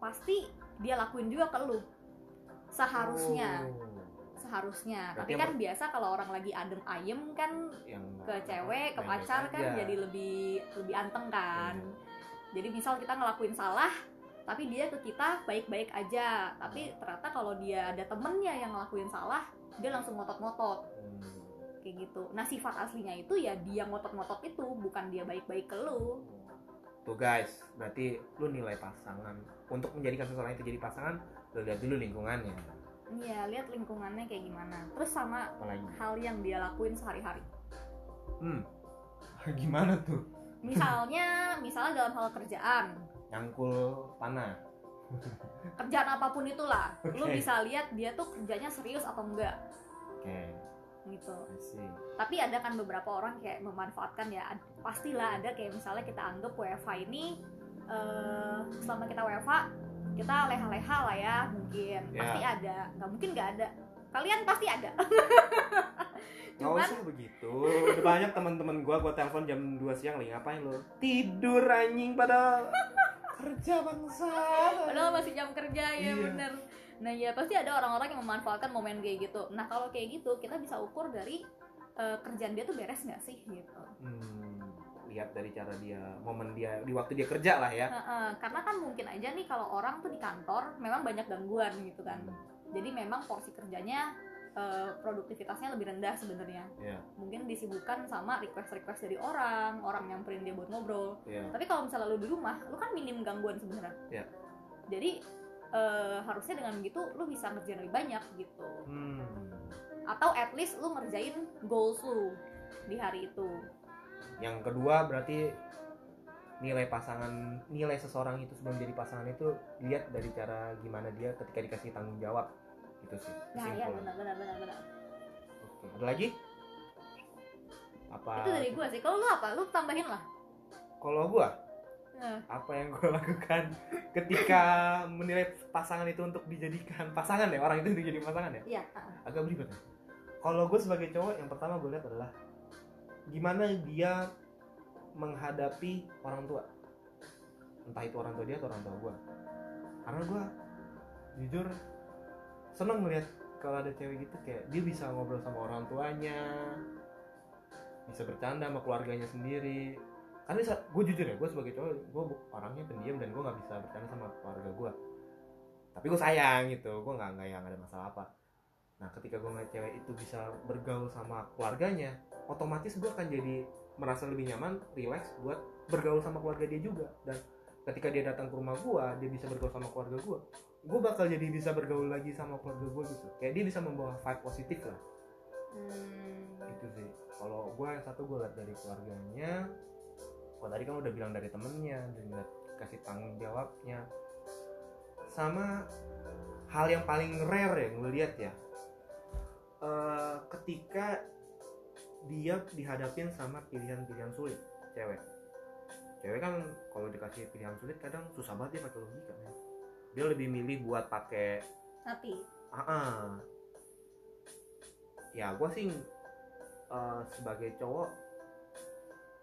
pasti dia lakuin juga ke lu seharusnya Oh. Seharusnya Berarti tapi kan biasa kalau orang lagi adem ayem kan yang ke cewek ke pacar kan aja. jadi lebih lebih anteng kan Iya. jadi misal kita ngelakuin salah tapi dia ke kita baik-baik aja tapi ternyata kalau dia ada temennya yang ngelakuin salah dia langsung ngotot-ngotot Hmm. kayak gitu nah sifat aslinya itu ya dia ngotot-ngotot itu bukan dia baik-baik ke lu Tuh guys, berarti lu nilai pasangan untuk menjadikan seseorang itu jadi pasangan, lu lihat dulu lingkungannya. Iya lihat lingkungannya kayak gimana terus sama Apalagi? hal yang dia lakuin sehari-hari Hmm. Gimana tuh? misalnya misalnya dalam hal kerjaan Nyangkul panah. kerjaan apa pun itulah lu Oke. bisa lihat dia tuh kerjanya serius atau enggak Oke, gitu I see. tapi ada kan beberapa orang kayak memanfaatkan ya pastilah ada kayak misalnya kita anggap WFH ini eh, selama kita WFH kita leha-leha lah ya mungkin Ya. pasti ada nggak mungkin nggak ada kalian pasti ada Gak cuman usah begitu. Udah banyak teman-teman gua gua telepon jam 2 siang lagi ngapain lu? Tidur anjing pada kerja bangsa. padahal masih jam kerja ya Iya. bener nah ya pasti ada orang-orang yang memanfaatkan momen kayak gitu nah kalau kayak gitu kita bisa ukur dari eh, kerjaan dia tuh beres nggak sih gitu Hmm, lihat dari cara dia, momen dia di waktu dia kerja lah ya. Karena kan mungkin aja nih kalau orang tuh di kantor memang banyak gangguan gitu kan jadi memang porsi kerjanya eh, produktivitasnya lebih rendah sebenarnya Iya. mungkin disibukkan sama request-request dari orang orang nyamperin dia buat ngobrol Iya. tapi kalau misalnya lu di rumah lu kan minim gangguan sebenarnya Iya. jadi eh, harusnya dengan begitu lu bisa ngerjain lebih banyak gitu Hmm. atau at least lu ngerjain goals lu di hari itu Yang kedua berarti nilai pasangan, nilai seseorang itu sebelum jadi pasangan itu lihat dari cara gimana dia ketika dikasih tanggung jawab. Itu sih. nah ya kesimpulan. benar benar benar benar Oke. Ada lagi? Apa? itu dari gua sih kalau lu apa lu tambahin lah Kalau gua, Eh. apa yang gue lakukan ketika menilai pasangan itu untuk dijadikan pasangan ya orang itu dijadi pasangan ya iya ah. agak beribet ya. Kalau gue sebagai cowok yang pertama gue lihat adalah gimana dia menghadapi orang tua. Entah itu orang tua dia atau orang tua gue. Karena gue jujur seneng melihat kalau ada cewek gitu kayak dia bisa ngobrol sama orang tuanya, bisa bercanda sama keluarganya sendiri. Karena gue jujur ya, gue sebagai cowok gue orangnya pendiam dan gue nggak bisa bercanda sama keluarga gue. Tapi gue sayang gitu, gue nggak nggak yang ada masalah apa. Nah ketika gue ngeliat cewek itu bisa bergaul sama keluarganya, otomatis gue akan jadi merasa lebih nyaman, relax buat bergaul sama keluarga dia juga. Dan ketika dia datang ke rumah gue, dia bisa bergaul sama keluarga gue. Gue bakal jadi bisa bergaul lagi sama keluarga gue gitu. Kayak dia bisa membawa vibe positif lah. Hmm. Gitu sih. Kalau gue yang satu gue liat dari keluarganya. Kalau tadi kan udah bilang dari temennya, dan kasih tanggung jawabnya. Sama hal yang paling rare yang gue lihat ya eh, ketika dia dihadapin sama pilihan-pilihan sulit cewek. Cewek kan kalau dikasih pilihan sulit kadang susah banget dia pakai logika men. dia lebih milih buat pakai hati ah ah. ya gue sih eh, sebagai cowok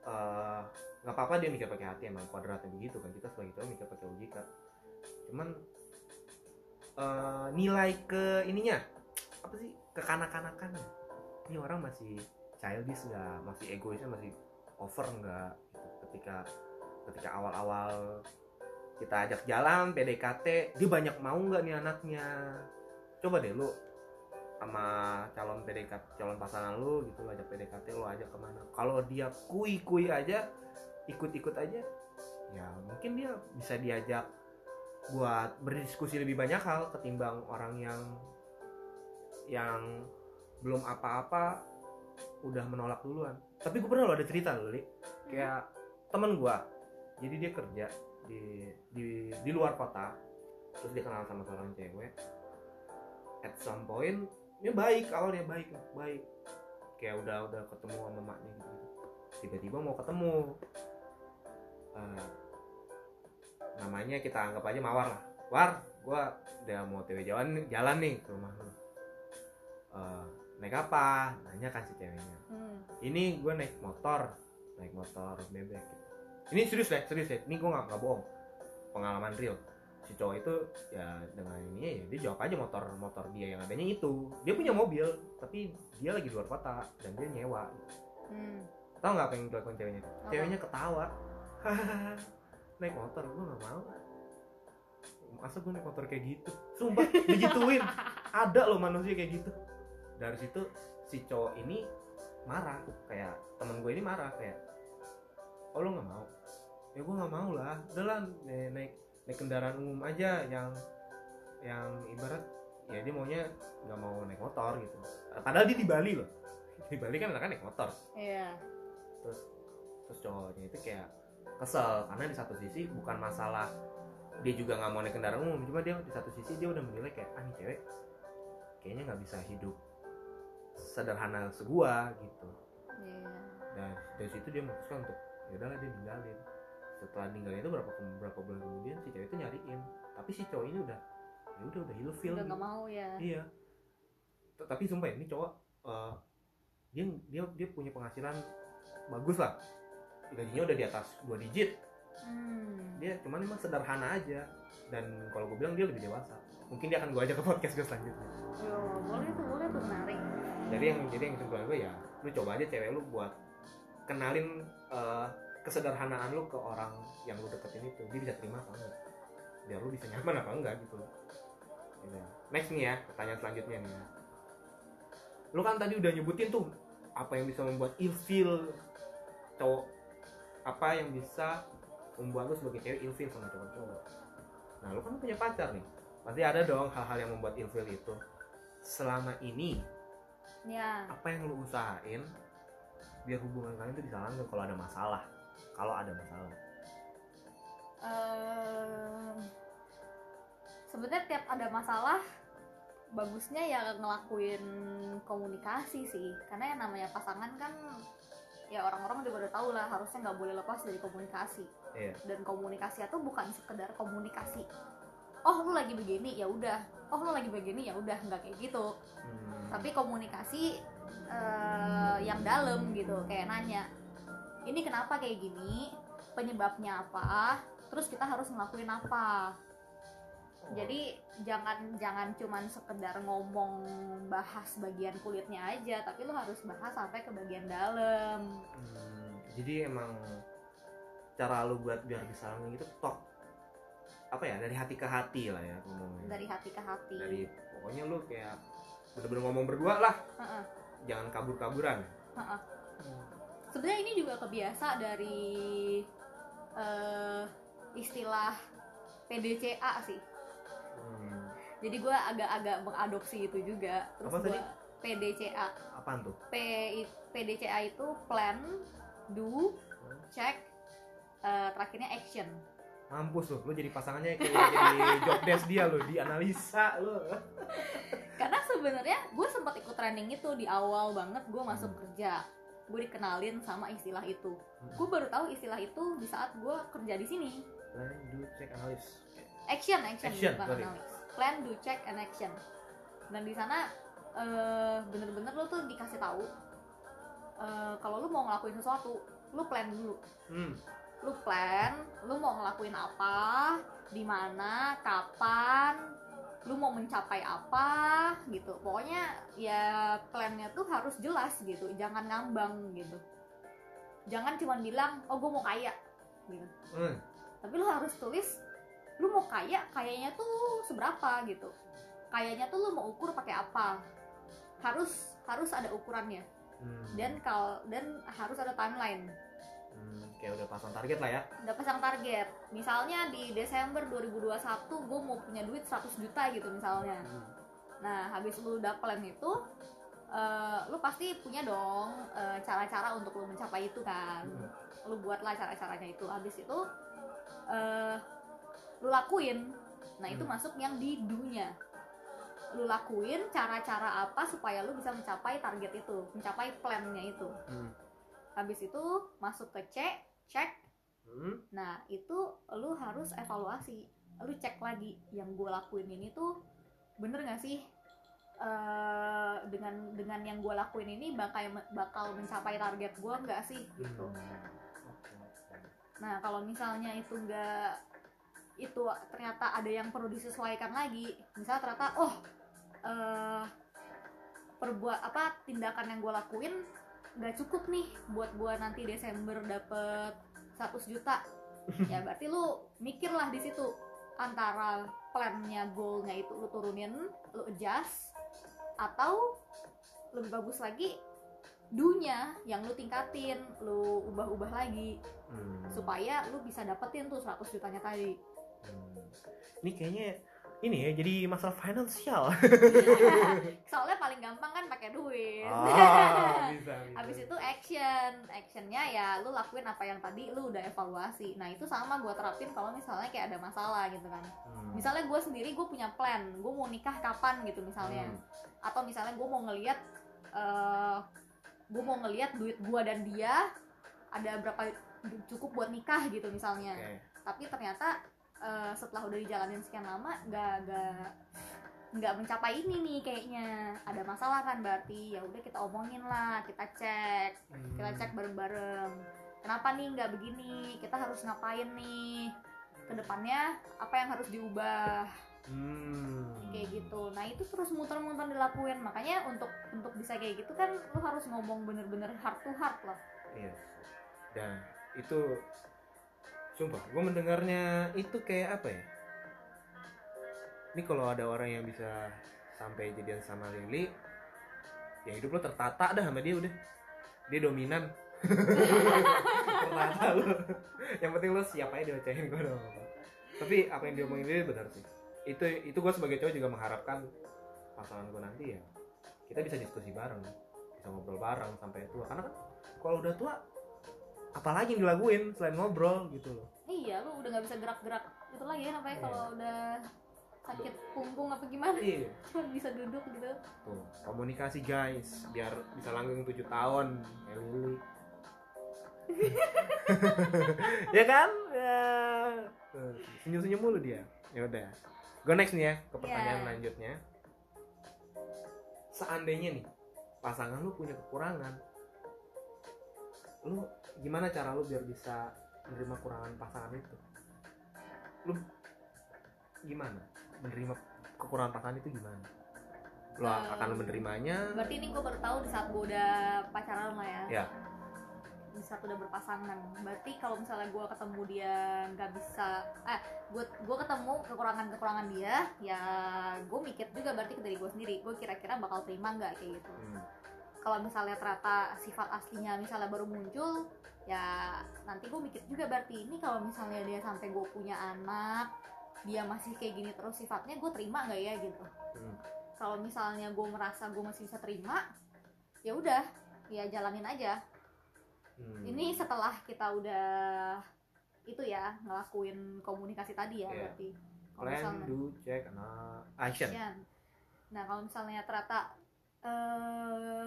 eh, nggak apa-apa dia mikir pakai hati emang kuadratnya begitu kan. Kita sebagai cowok mikir pakai logika. Cuman eh, nilai ke ininya apa sih kekanak-kanakan. Ini orang masih childish nggak? Masih egoisnya masih over nggak? Ketika ketika awal-awal kita ajak jalan PDKT dia banyak mau nggak nih anaknya? Coba deh lu sama calon PDKT calon pasangan lu gitu ajak PDKT lu ajak ke mana? Kalau dia kui kui aja ikut-ikut aja ya mungkin dia bisa diajak buat berdiskusi lebih banyak hal ketimbang orang yang yang belum apa-apa udah menolak duluan. Tapi gue pernah lo ada cerita loh li. Kayak temen gue jadi dia kerja di di di luar kota terus dia kenal sama seorang cewek. At some point dia baik awalnya baik baik. Kayak udah udah ketemu sama maknya gitu. Tiba-tiba mau ketemu. Eh, namanya kita anggap aja mawar lah. War gua udah mau tw jalan jalan nih ke rumah lu Eh, naik apa? Nanya kan si ceweknya. Hmm. ini gue naik motor naik motor bebek gitu. ini serius deh serius deh. Ini gue nggak bohong. Pengalaman real. Si cowok itu ya dengan ini ya dia jawab aja motor motor dia yang adanya itu. Dia punya mobil tapi dia lagi luar kota dan dia nyewa. Hmm. tau nggak apa yang dilakukan ceweknya Apa? ceweknya ketawa. Naik motor gue nggak mau. Masa gue naik motor kayak gitu? Sumpah digituin. Ada loh manusia kayak gitu dari situ si cowok ini marah. Kayak temen gue ini marah kayak oh lo nggak mau? Ya gue nggak mau lah udah lah naik, naik naik kendaraan umum aja yang yang ibarat ya dia maunya nggak mau naik motor gitu. Padahal dia di Bali loh. Di Bali kan kan naik motor. Iya. terus terus cowoknya itu kayak kesel. Karena di satu sisi bukan masalah dia juga nggak mau naik kendaraan umum. Cuma dia di satu sisi dia udah menilai kayak ah nih cewek kayaknya nggak bisa hidup sederhana segua gitu Iya. dan dari situ dia memutuskan untuk ya udahlah dia ninggalin setelah ninggalin itu berapa berapa bulan kemudian si cewek itu nyariin tapi si cowok ini udah ya udah udah ilfeel Udah gitu. nggak mau ya. iya tapi sumpah ya, ini cowok eh, dia dia dia punya penghasilan bagus lah gajinya udah di atas dua digit Hmm. dia cuman emang sederhana aja dan kalau gue bilang dia lebih dewasa mungkin dia akan gue ajak ke podcast gue selanjutnya Yo, boleh tuh, boleh tuh menarik. Jadi yang jadi yang kesimpulan gue ya lu coba aja cewek lu buat kenalin eh, kesederhanaan lu ke orang yang lu deketin itu. Dia bisa terima apa enggak? Biar lu bisa nyaman apa enggak gitu. Ya. next nih ya pertanyaan selanjutnya nih ya. Lu kan tadi udah nyebutin tuh apa yang bisa membuat ilfeel cowok apa yang bisa membuat lu sebagai cewek ilfeel sama cowok-cowok. Nah lu kan punya pacar nih. Pasti ada dong hal-hal yang membuat ilfeel itu. Selama ini Ya. apa yang lu usahain biar hubungan kalian itu bisa langgeng kalau ada masalah? Kalau ada masalah. Eh sebenarnya tiap ada masalah bagusnya ya ngelakuin komunikasi sih. Karena yang namanya pasangan kan ya orang-orang juga udah tahu lah harusnya nggak boleh lepas dari komunikasi. Iya. dan komunikasi itu bukan sekedar komunikasi oh lu lagi begini ya udah. Oh lu lagi begini ya udah nggak kayak gitu. Hmm. tapi komunikasi eh, yang dalam gitu kayak nanya ini kenapa kayak gini? Penyebabnya apa? Terus kita harus ngelakuin apa? Jadi jangan jangan cuman sekedar ngomong bahas bagian kulitnya aja tapi lu harus bahas sampai ke bagian dalam. Hmm, jadi emang cara lu buat biar bisa gitu talk apa ya dari hati ke hati lah ya ngomongnya. Dari hati ke hati. Dari pokoknya lu kayak bener-bener ngomong berdua lah. Heeh, jangan kabur-kaburan. Heeh. sebenarnya ini juga kebiasa dari eh, istilah PDCA sih. Hmm, jadi gue agak-agak mengadopsi itu juga. Terus Apa tadi? gue PDCA apaan tuh? P PDCA itu plan do check eh, terakhirnya action mampus lu lu jadi pasangannya kayak jadi job desk dia lu di analisa lu. Karena sebenarnya gue sempat ikut training itu di awal banget gue masuk Hmm. kerja. Gue dikenalin sama istilah itu. Gue baru tahu istilah itu di saat gue kerja di sini. Plan do check analis. Action action, Action, bukan analysis plan do check and action. Dan di sana eh, bener-bener lo tuh dikasih tahu eh, kalau lu mau ngelakuin sesuatu lu plan dulu. Hmm. Lu plan lu mau ngelakuin apa di mana kapan lu mau mencapai apa gitu. Pokoknya ya plannya tuh harus jelas gitu jangan ngambang gitu. Jangan cuma bilang oh gue mau kaya gitu. Hmm. tapi lu harus tulis lu mau kaya kayaknya tuh seberapa gitu. Kayaknya tuh lu mau ukur pakai apa. Harus harus ada ukurannya. Hmm. dan kal dan harus ada timeline Hmm, kayak udah pasang target lah ya. Udah pasang target. Misalnya di Desember 2021 gue mau punya duit 100 juta gitu misalnya. Nah habis lu udah plan itu eh, lu pasti punya dong eh, cara-cara untuk lu mencapai itu kan. Hmm. lu buatlah cara-caranya itu. Habis itu eh lu lakuin. Nah itu Hmm. masuk yang di dunya lu lakuin cara-cara apa supaya lu bisa mencapai target itu mencapai plannya itu. Hmm. Habis itu masuk ke cek cek. Hmm. nah itu lu harus evaluasi. Lu cek lagi. Yang gue lakuin ini tuh bener gak sih? Eh, dengan dengan yang gue lakuin ini bakal bakal mencapai target gue nggak sih? Gitu Hmm. Nah, kalau misalnya itu enggak itu ternyata ada yang perlu disesuaikan lagi. Misalnya ternyata oh eh perbuat apa tindakan yang gue lakuin nggak cukup nih buat gue nanti Desember dapet 100 juta. ya berarti lu mikir lah di situ antara plannya goalnya itu lu turunin, lu adjust atau lebih bagus lagi dunya yang lu tingkatin, lu ubah-ubah lagi Hmm. supaya lu bisa dapetin tuh 100 jutanya tadi Hmm. Ini kayaknya ini ya jadi masalah finansial. soalnya paling gampang kan pakai duit Ah, bisa, bisa. habis itu action actionnya ya lu lakuin apa yang tadi lu udah evaluasi nah itu sama gue terapin kalau misalnya kayak ada masalah gitu kan Hmm. misalnya gue sendiri gue punya plan gue mau nikah kapan gitu misalnya Hmm. atau misalnya gue mau ngeliat eh gue mau ngeliat duit gue dan dia ada berapa cukup buat nikah gitu misalnya Oke. tapi ternyata eh, setelah udah dijalanin sekian lama nggak nggak nggak mencapai ini nih kayaknya. Ada masalah kan berarti ya udah kita omongin lah kita cek kita Hmm. cek bareng-bareng. Kenapa nih nggak begini? Kita harus ngapain nih? Ke depannya apa yang harus diubah? Hmm. kayak gitu. Nah itu terus muter-muter dilakuin. Makanya untuk untuk bisa kayak gitu kan lu harus ngomong bener-bener heart to heart lah. Iya. Dan itu sumpah, gue mendengarnya itu kayak apa ya? Ini kalau ada orang yang bisa sampai jadian sama Lili, ya hidup lo tertata dah sama dia udah. Dia dominan. tertata lo. Yang penting lo siap aja diocehin gue dong. Tapi apa yang diomongin Lili benar sih. Itu itu gue sebagai cowok juga mengharapkan pasangan gue nanti ya kita bisa diskusi bareng, bisa ngobrol bareng sampai tua. Karena kan kalau udah tua apalagi yang dilakuin selain ngobrol gitu loh. Iya lu udah nggak bisa gerak-gerak. Itu lagi ya namanya Iya. kalau udah sakit punggung apa gimana? Iya. Cuma bisa duduk gitu. Tuh komunikasi guys biar bisa langgeng 7 tahun. Ya kan? Ya. Senyum senyum mulu dia. Ya udah. Gue next nih ya ke pertanyaan Iya. lanjutnya seandainya nih pasangan lu punya kekurangan lu gimana cara lu biar bisa menerima kekurangan pasangan itu? Lu gimana? Menerima kekurangan pasangan itu gimana? Lu Eh, akan menerimanya? berarti ini gue baru tahu di saat gue udah pacaran lah ya. Ya. Di saat udah berpasangan. Berarti kalau misalnya gue ketemu dia nggak bisa eh gue gue ketemu kekurangan kekurangan dia ya gue mikir juga berarti ke diri gue sendiri. Gue kira-kira bakal terima nggak kayak gitu. Hmm. Kalau misalnya ternyata sifat aslinya misalnya baru muncul ya nanti gue mikir juga berarti ini kalau misalnya dia sampai gue punya anak dia masih kayak gini terus sifatnya gue terima nggak ya gitu Hmm. kalau misalnya gue merasa gue masih bisa terima ya udah ya jalanin aja Hmm. ini setelah kita udah itu ya ngelakuin komunikasi tadi ya Iya. berarti kalau plan misalnya do check nah action Action. Nah, kalau misalnya ternyata eh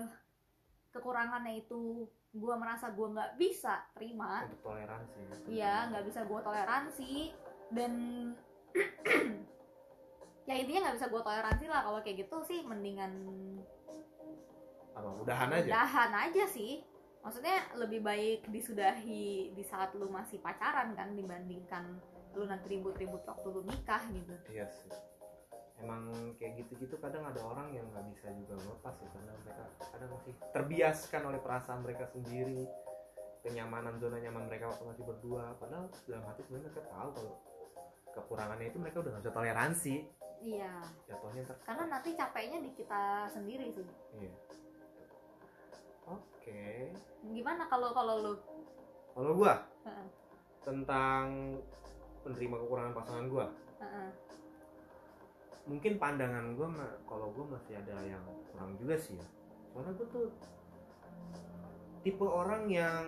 kekurangannya itu gua merasa gua nggak bisa terima, untuk toleransi iya nggak bisa gua toleransi dan ya intinya nggak bisa gua toleransi lah kalau kayak gitu sih mendingan apa udahan aja udahan aja sih. Maksudnya lebih baik disudahi di saat lu masih pacaran kan dibandingkan lu nanti ribut-ribut waktu lu nikah gitu. iya sih emang kayak gitu-gitu kadang ada orang yang nggak bisa juga melepas ya karena mereka kadang masih terbiaskan oleh perasaan mereka sendiri kenyamanan zona nyaman mereka waktu masih berdua. Padahal dalam hati sebenarnya mereka tahu kalau kekurangannya itu mereka udah nggak bisa toleransi. Iya. jatuhnya ntar karena nanti capeknya di kita sendiri sih. Iya. Oke. Gimana kalau kalau lu? Kalau gua? Tentang menerima kekurangan pasangan gua. Heeh. Mungkin pandangan gue kalau gue masih ada yang kurang juga sih ya. Soalnya gue tuh tipe orang yang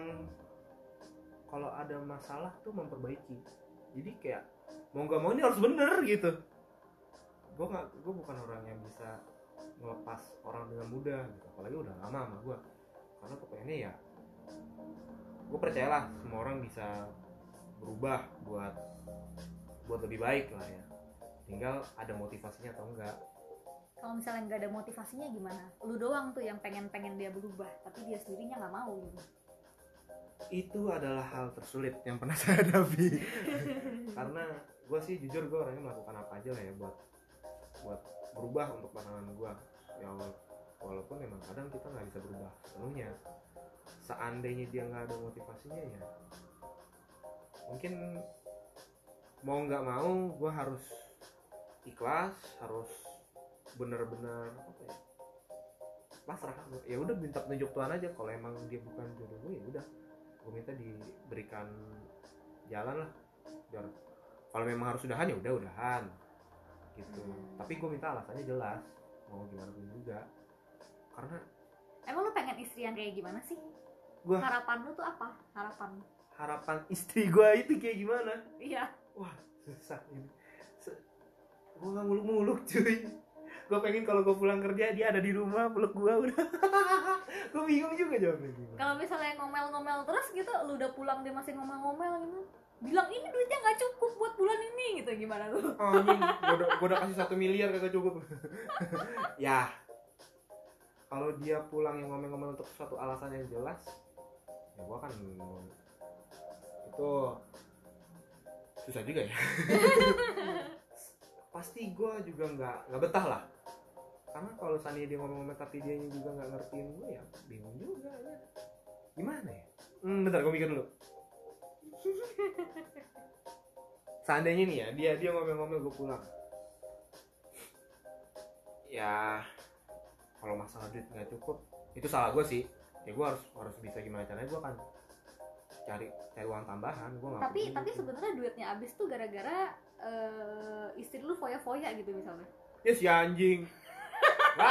kalau ada masalah tuh memperbaiki. Jadi kayak mau nggak mau ini harus bener gitu. Gue nggak gue bukan orang yang bisa melepas orang dengan mudah gitu. Apalagi udah lama sama gue karena kepengennya ya gue percayalah semua orang bisa berubah buat buat lebih baik lah ya tinggal ada motivasinya atau enggak. Kalau misalnya nggak ada motivasinya gimana? Lu doang tuh yang pengen pengen dia berubah tapi dia sendirinya nggak mau gitu. Itu adalah hal tersulit yang pernah saya hadapi. Karena gue sih jujur gue orangnya melakukan apa aja lah ya buat buat berubah untuk pasangan gue ya wala- walaupun memang kadang kita nggak bisa berubah sepenuhnya. Seandainya dia nggak ada motivasinya ya mungkin mau nggak mau gue harus ikhlas harus bener-bener apa ya pasrah. Ya udah minta petunjuk Tuhan aja. Kalau emang dia bukan jodoh gue ya udah. Gue minta diberikan jalan lah. Biar kalau memang harus udahan ya udah udahan. Gitu. Hmm. tapi gue minta alasannya jelas. Mau gimana pun juga. Karena emang lu pengen istri yang kayak gimana sih? Gua- harapan lu tuh apa? Harapan. Harapan istri gue itu kayak gimana? Iya. Wah susah ini gue nggak muluk-muluk cuy. Gue pengen kalau gue pulang kerja dia ada di rumah peluk gue udah. Gue bingung juga jawabnya kalau misalnya ngomel-ngomel terus gitu lu udah pulang dia masih ngomel-ngomel gitu bilang ini duitnya nggak cukup buat bulan ini gitu gimana lu anjing. Gue udah, udah kasih satu miliar kagak cukup. Ya. Kalau dia pulang yang ngomel-ngomel untuk suatu alasan yang jelas ya gua kan itu. Susah juga ya pasti gua juga nggak nggak betah lah. Karena kalau seandainya dia ngomel-ngomel tapi dia juga nggak ngertiin gue ya bingung juga ya. Gimana ya? Hmm, bentar gue mikir dulu. Seandainya nih ya dia dia ngomel-ngomel gue pulang. Ya kalau masalah duit nggak cukup itu salah gue sih. Ya gue harus harus bisa gimana caranya gue kan cari cari uang tambahan gue tapi tapi sebenarnya duitnya habis tuh gara-gara eh, istri lu foya-foya gitu misalnya. Ya si anjing.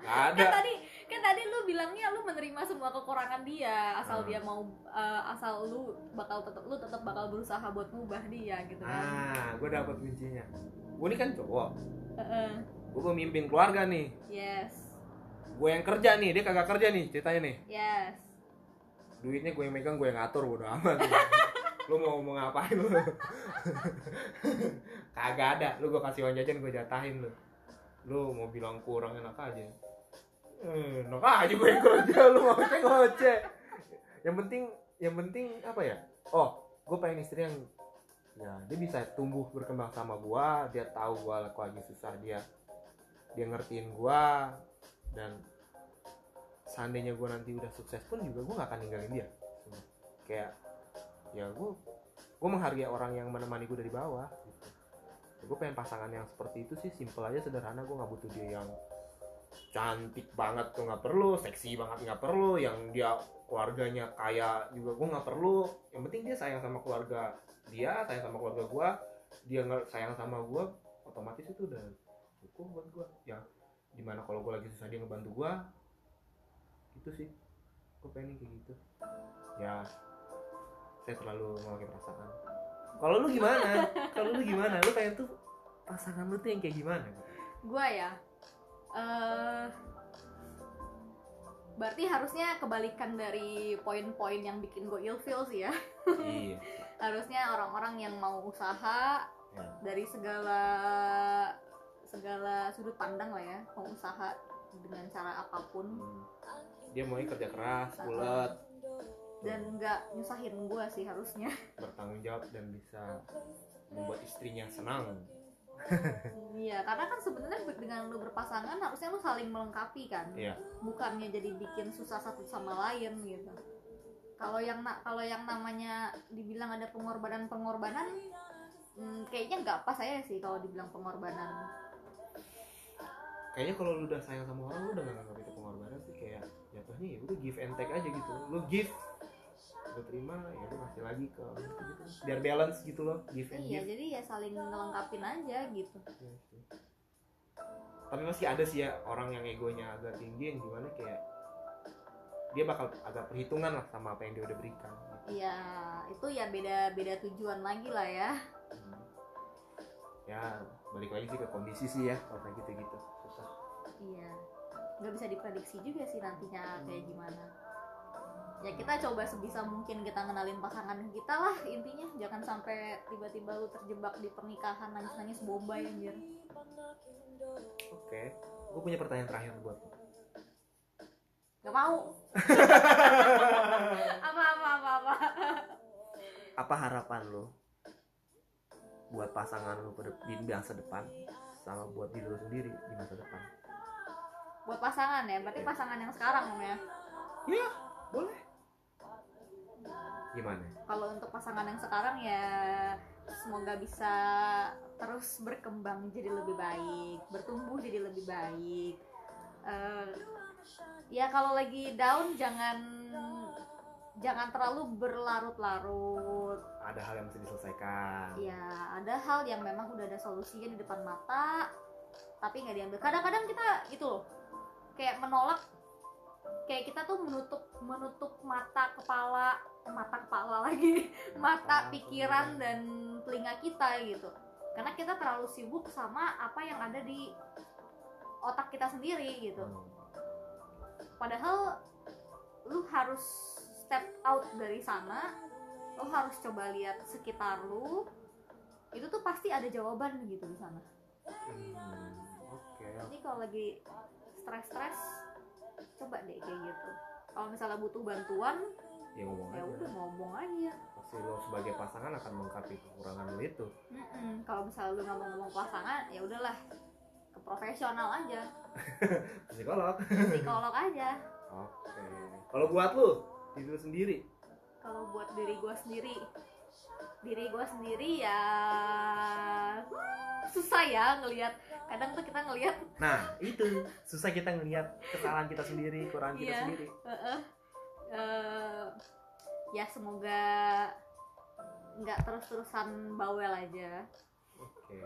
Ada. Kan tadi kan tadi lu bilangnya lu menerima semua kekurangan dia asal Hmm. dia mau eh, asal lu bakal tetap lu tetap bakal berusaha buat ngubah dia gitu kan. Ah gue dapet kuncinya. Gue ini kan cowok. Heeh. gue pemimpin keluarga nih. Yes. Gue yang kerja nih dia kagak kerja nih ceritanya nih. Yes. Duitnya gue yang megang gue yang ngatur bodo amat lu mau mau ngapain lu? Kagak ada. Lu gue kasih uang jajan gue jatahin lu. Lu mau bilang kurang enak aja. Eh, enak aja gue kerja lu mau ngoceh ngoceh. Yang penting yang penting apa ya? Oh gue pengen istri yang ya dia bisa tumbuh berkembang sama gua. Dia tahu gua lagi susah dia dia ngertiin gua. Dan seandainya gua nanti udah sukses pun juga gua nggak akan ninggalin dia. Kayak ya gua gua menghargai orang yang menemani gua dari bawah. Gitu gue pengen pasangan yang seperti itu sih simple aja sederhana. Gue nggak butuh dia yang cantik banget tuh nggak perlu. Seksi banget nggak perlu. Yang dia keluarganya kaya juga gue nggak perlu. Yang penting dia sayang sama keluarga dia sayang sama keluarga gue dia nggak sayang sama gue otomatis itu udah cukup buat gue ya di mana kalau gue lagi susah dia ngebantu gue gitu sih. Gue pengen kayak gitu. Ya saya terlalu memakai perasaan. Kalau lu gimana? Kalau lu gimana? Lu pengen tuh pasangan lu tuh yang kayak gimana? Gue ya eh berarti harusnya kebalikan dari poin-poin yang bikin gue ilfeel sih ya. Iya. Harusnya orang-orang yang mau usaha ya. dari segala segala sudut pandang lah ya mau usaha dengan cara apa pun. Hmm. dia mau kerja keras bulat dan nggak nyusahin gue sih harusnya. Bertanggung jawab dan bisa membuat istrinya senang. Iya karena kan sebenarnya dengan lu berpasangan harusnya lu saling melengkapi kan. Iya. Bukannya jadi bikin susah satu sama lain gitu. Kalau yang kalau yang namanya dibilang ada pengorbanan pengorbanan hmm, kayaknya nggak pas saya sih kalau dibilang pengorbanan. Kayaknya kalau lu udah sayang sama orang lu udah gak nganggap itu pengorbanan sih. Kayak jatuhnya ya udah give and take aja gitu. Lu give lu terima ya lu kasih lagi ke gitu. Biar balance gitu loh give and iya give. jadi ya saling ngelengkapin aja gitu. Iya sih. tapi masih ada sih ya orang yang egonya agak tinggi yang gimana kayak dia bakal agak perhitungan lah sama apa yang dia udah berikan gitu. Iya itu ya beda beda tujuan lagi lah ya. Hmm. ya balik lagi sih ke kondisi sih ya kalau kayak gitu gitu susah. Iya. Nggak bisa diprediksi juga sih nantinya kayak gimana ya kita coba sebisa mungkin kita ngenalin pasangan kita lah intinya jangan sampai tiba-tiba lu terjebak di pernikahan nangis-nangis bombay anjir oke gue punya pertanyaan terakhir buat. Gak mau. apa apa apa apa. apa harapan lo buat pasangan lo di masa depan sama buat diri lo sendiri di masa depan Buat pasangan ya, berarti pasangan yang sekarang Om, ya. Iya, boleh gimana Kalau untuk pasangan yang sekarang ya semoga bisa terus berkembang jadi lebih baik, bertumbuh jadi lebih baik. Eh, ya kalau lagi down jangan jangan terlalu berlarut-larut. ada hal yang mesti diselesaikan Ya, ada hal yang memang udah ada solusinya di depan mata, tapi nggak diambil. Kadang-kadang kita gitu loh, kayak menolak, kayak kita tuh menutup menutup mata kepala, mata kepala lagi, mata pikiran dan telinga kita gitu. Karena kita terlalu sibuk sama apa yang ada di otak kita sendiri gitu. Hmm. Padahal lu harus step out dari sana, lu harus coba lihat sekitar lu. Itu tuh pasti ada jawaban gitu di sana. Hmm, oke Jadi kalau lagi stres-stres, coba deh kayak gitu. Kalau misalnya butuh bantuan, ya ngomong ya aja udah ngomong aja. pasti lo sebagai pasangan akan melengkapi kekurangan lo itu Mm-mm. Kalau misalnya lu nggak mau ngomong pasangan, ya udahlah ke profesional aja, psikolog psikolog aja. oke kalau buat lo diri lo sendiri Kalau buat diri gue sendiri, diri gue sendiri ya hmm, susah ya ngelihat. Kadang tuh kita ngelihat. Nah itu. Susah kita ngelihat kesalahan kita sendiri kekurangan kita Iya. sendiri. Heeh. Eh, ya semoga nggak terus-terusan bawel aja. Oke.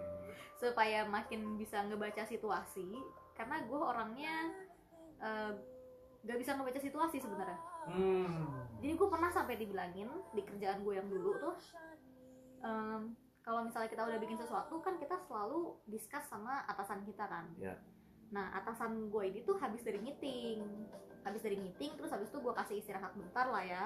Supaya makin bisa ngebaca situasi. Karena gue orangnya nggak bisa ngebaca situasi sebenarnya. Hmm. Jadi gue pernah sampai dibilangin di kerjaan gue yang dulu tuh em, kalau misalnya kita udah bikin sesuatu kan kita selalu discuss sama atasan kita kan? Ya. nah atasan gue ini tuh habis dari meeting. Habis dari meeting terus habis itu gue kasih istirahat bentar lah ya.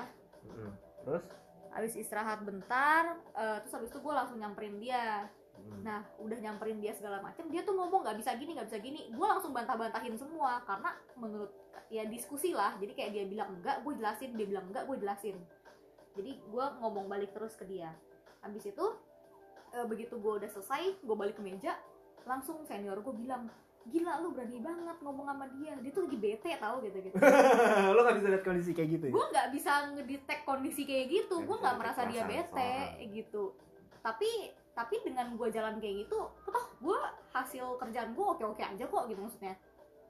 Terus? Habis istirahat bentar eh, terus habis itu gue langsung nyamperin dia. Mm. nah udah nyamperin dia segala macam dia tuh ngomong nggak bisa gini nggak bisa gini. Gue langsung bantah-bantahin semua karena menurut ya diskusi lah. Jadi kayak dia bilang enggak gue jelasin. Dia bilang enggak gue jelasin. Jadi gue ngomong balik terus ke dia. Habis itu eh, begitu gue udah selesai gue balik ke meja langsung senior gue bilang gila lu berani banget ngomong sama dia. Dia tuh lagi bete tau gitu gitu. Lo gak bisa lihat kondisi kayak gitu ya? gue nggak bisa ngedetect kondisi kayak gitu. Nggak gue nggak detect merasa dia bete seseorang. gitu. Tapi tapi dengan gue jalan kayak gitu toh gue hasil kerjaan gue oke oke aja kok gitu maksudnya.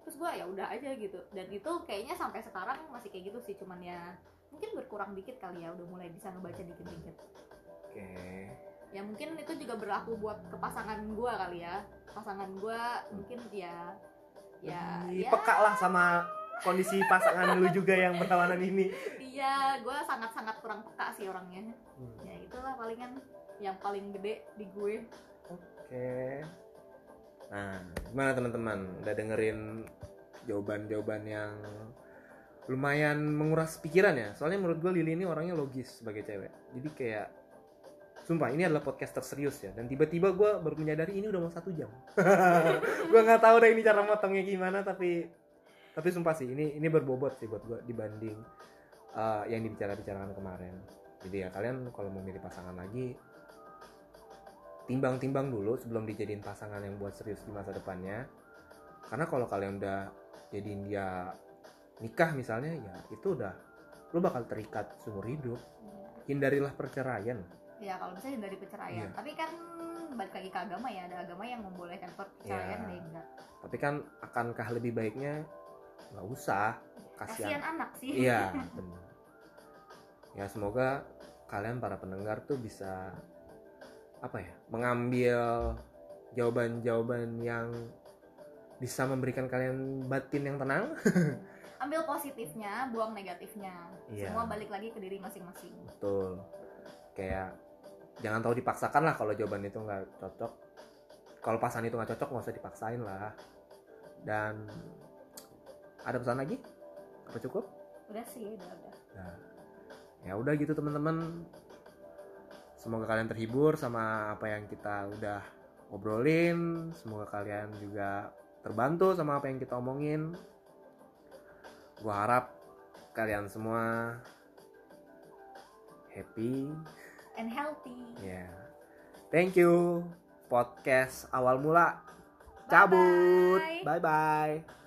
Terus gue ya udah aja gitu. Dan itu kayaknya sampai sekarang masih kayak gitu sih cuman ya mungkin berkurang dikit kali ya udah mulai bisa ngebaca dikit dikit oke ya mungkin itu juga berlaku buat ke pasangan gue kali ya pasangan gue mungkin ya ya ya peka lah sama kondisi pasangan lu juga yang berlawanan ini iya gue sangat sangat kurang peka sih orangnya Hmm. ya itulah palingan yang paling gede di gue Oke. Nah, gimana teman-teman? Udah dengerin jawaban-jawaban yang lumayan menguras pikiran ya. Soalnya menurut gue Lili ini orangnya logis sebagai cewek. Jadi kayak Sumpah ini adalah podcast terserius ya. Dan tiba-tiba gue baru menyadari ini udah mau satu jam. Gue nggak tahu deh ini cara motongnya gimana Tapi tapi sumpah sih ini ini berbobot sih buat gue dibanding eh, yang dibicara-bicarakan kemarin. Jadi ya kalian kalau mau milih pasangan lagi timbang-timbang dulu sebelum dijadiin pasangan yang buat serius di masa depannya. Karena kalau kalian udah jadiin dia nikah misalnya ya itu udah lu bakal terikat seumur hidup. Hindarilah perceraian ya kalau bisa dari perceraian. Iya. tapi kan balik lagi ke agama ya ada agama yang membolehkan perceraian yang enggak. Tapi kan akankah lebih baiknya? Nggak usah. Kasihan. Kasihan anak sih. Iya benar. Ya semoga kalian para pendengar tuh bisa apa ya mengambil jawaban-jawaban yang bisa memberikan kalian batin yang tenang. Ambil positifnya buang negatifnya. Iya. semua balik lagi ke diri masing-masing. Betul. Kayak jangan tahu dipaksakan lah kalau jawaban itu nggak cocok kalau pasangan itu nggak cocok nggak usah dipaksain lah dan ada pesan lagi apa cukup udah sih udah udah Nah, ya udah gitu teman-teman. Semoga kalian terhibur sama apa yang kita udah obrolin. Semoga kalian juga terbantu sama apa yang kita omongin. Gua harap kalian semua happy. And healthy Ya. Thank you. Podcast awal mula cabut. Bye-bye. Bye bye.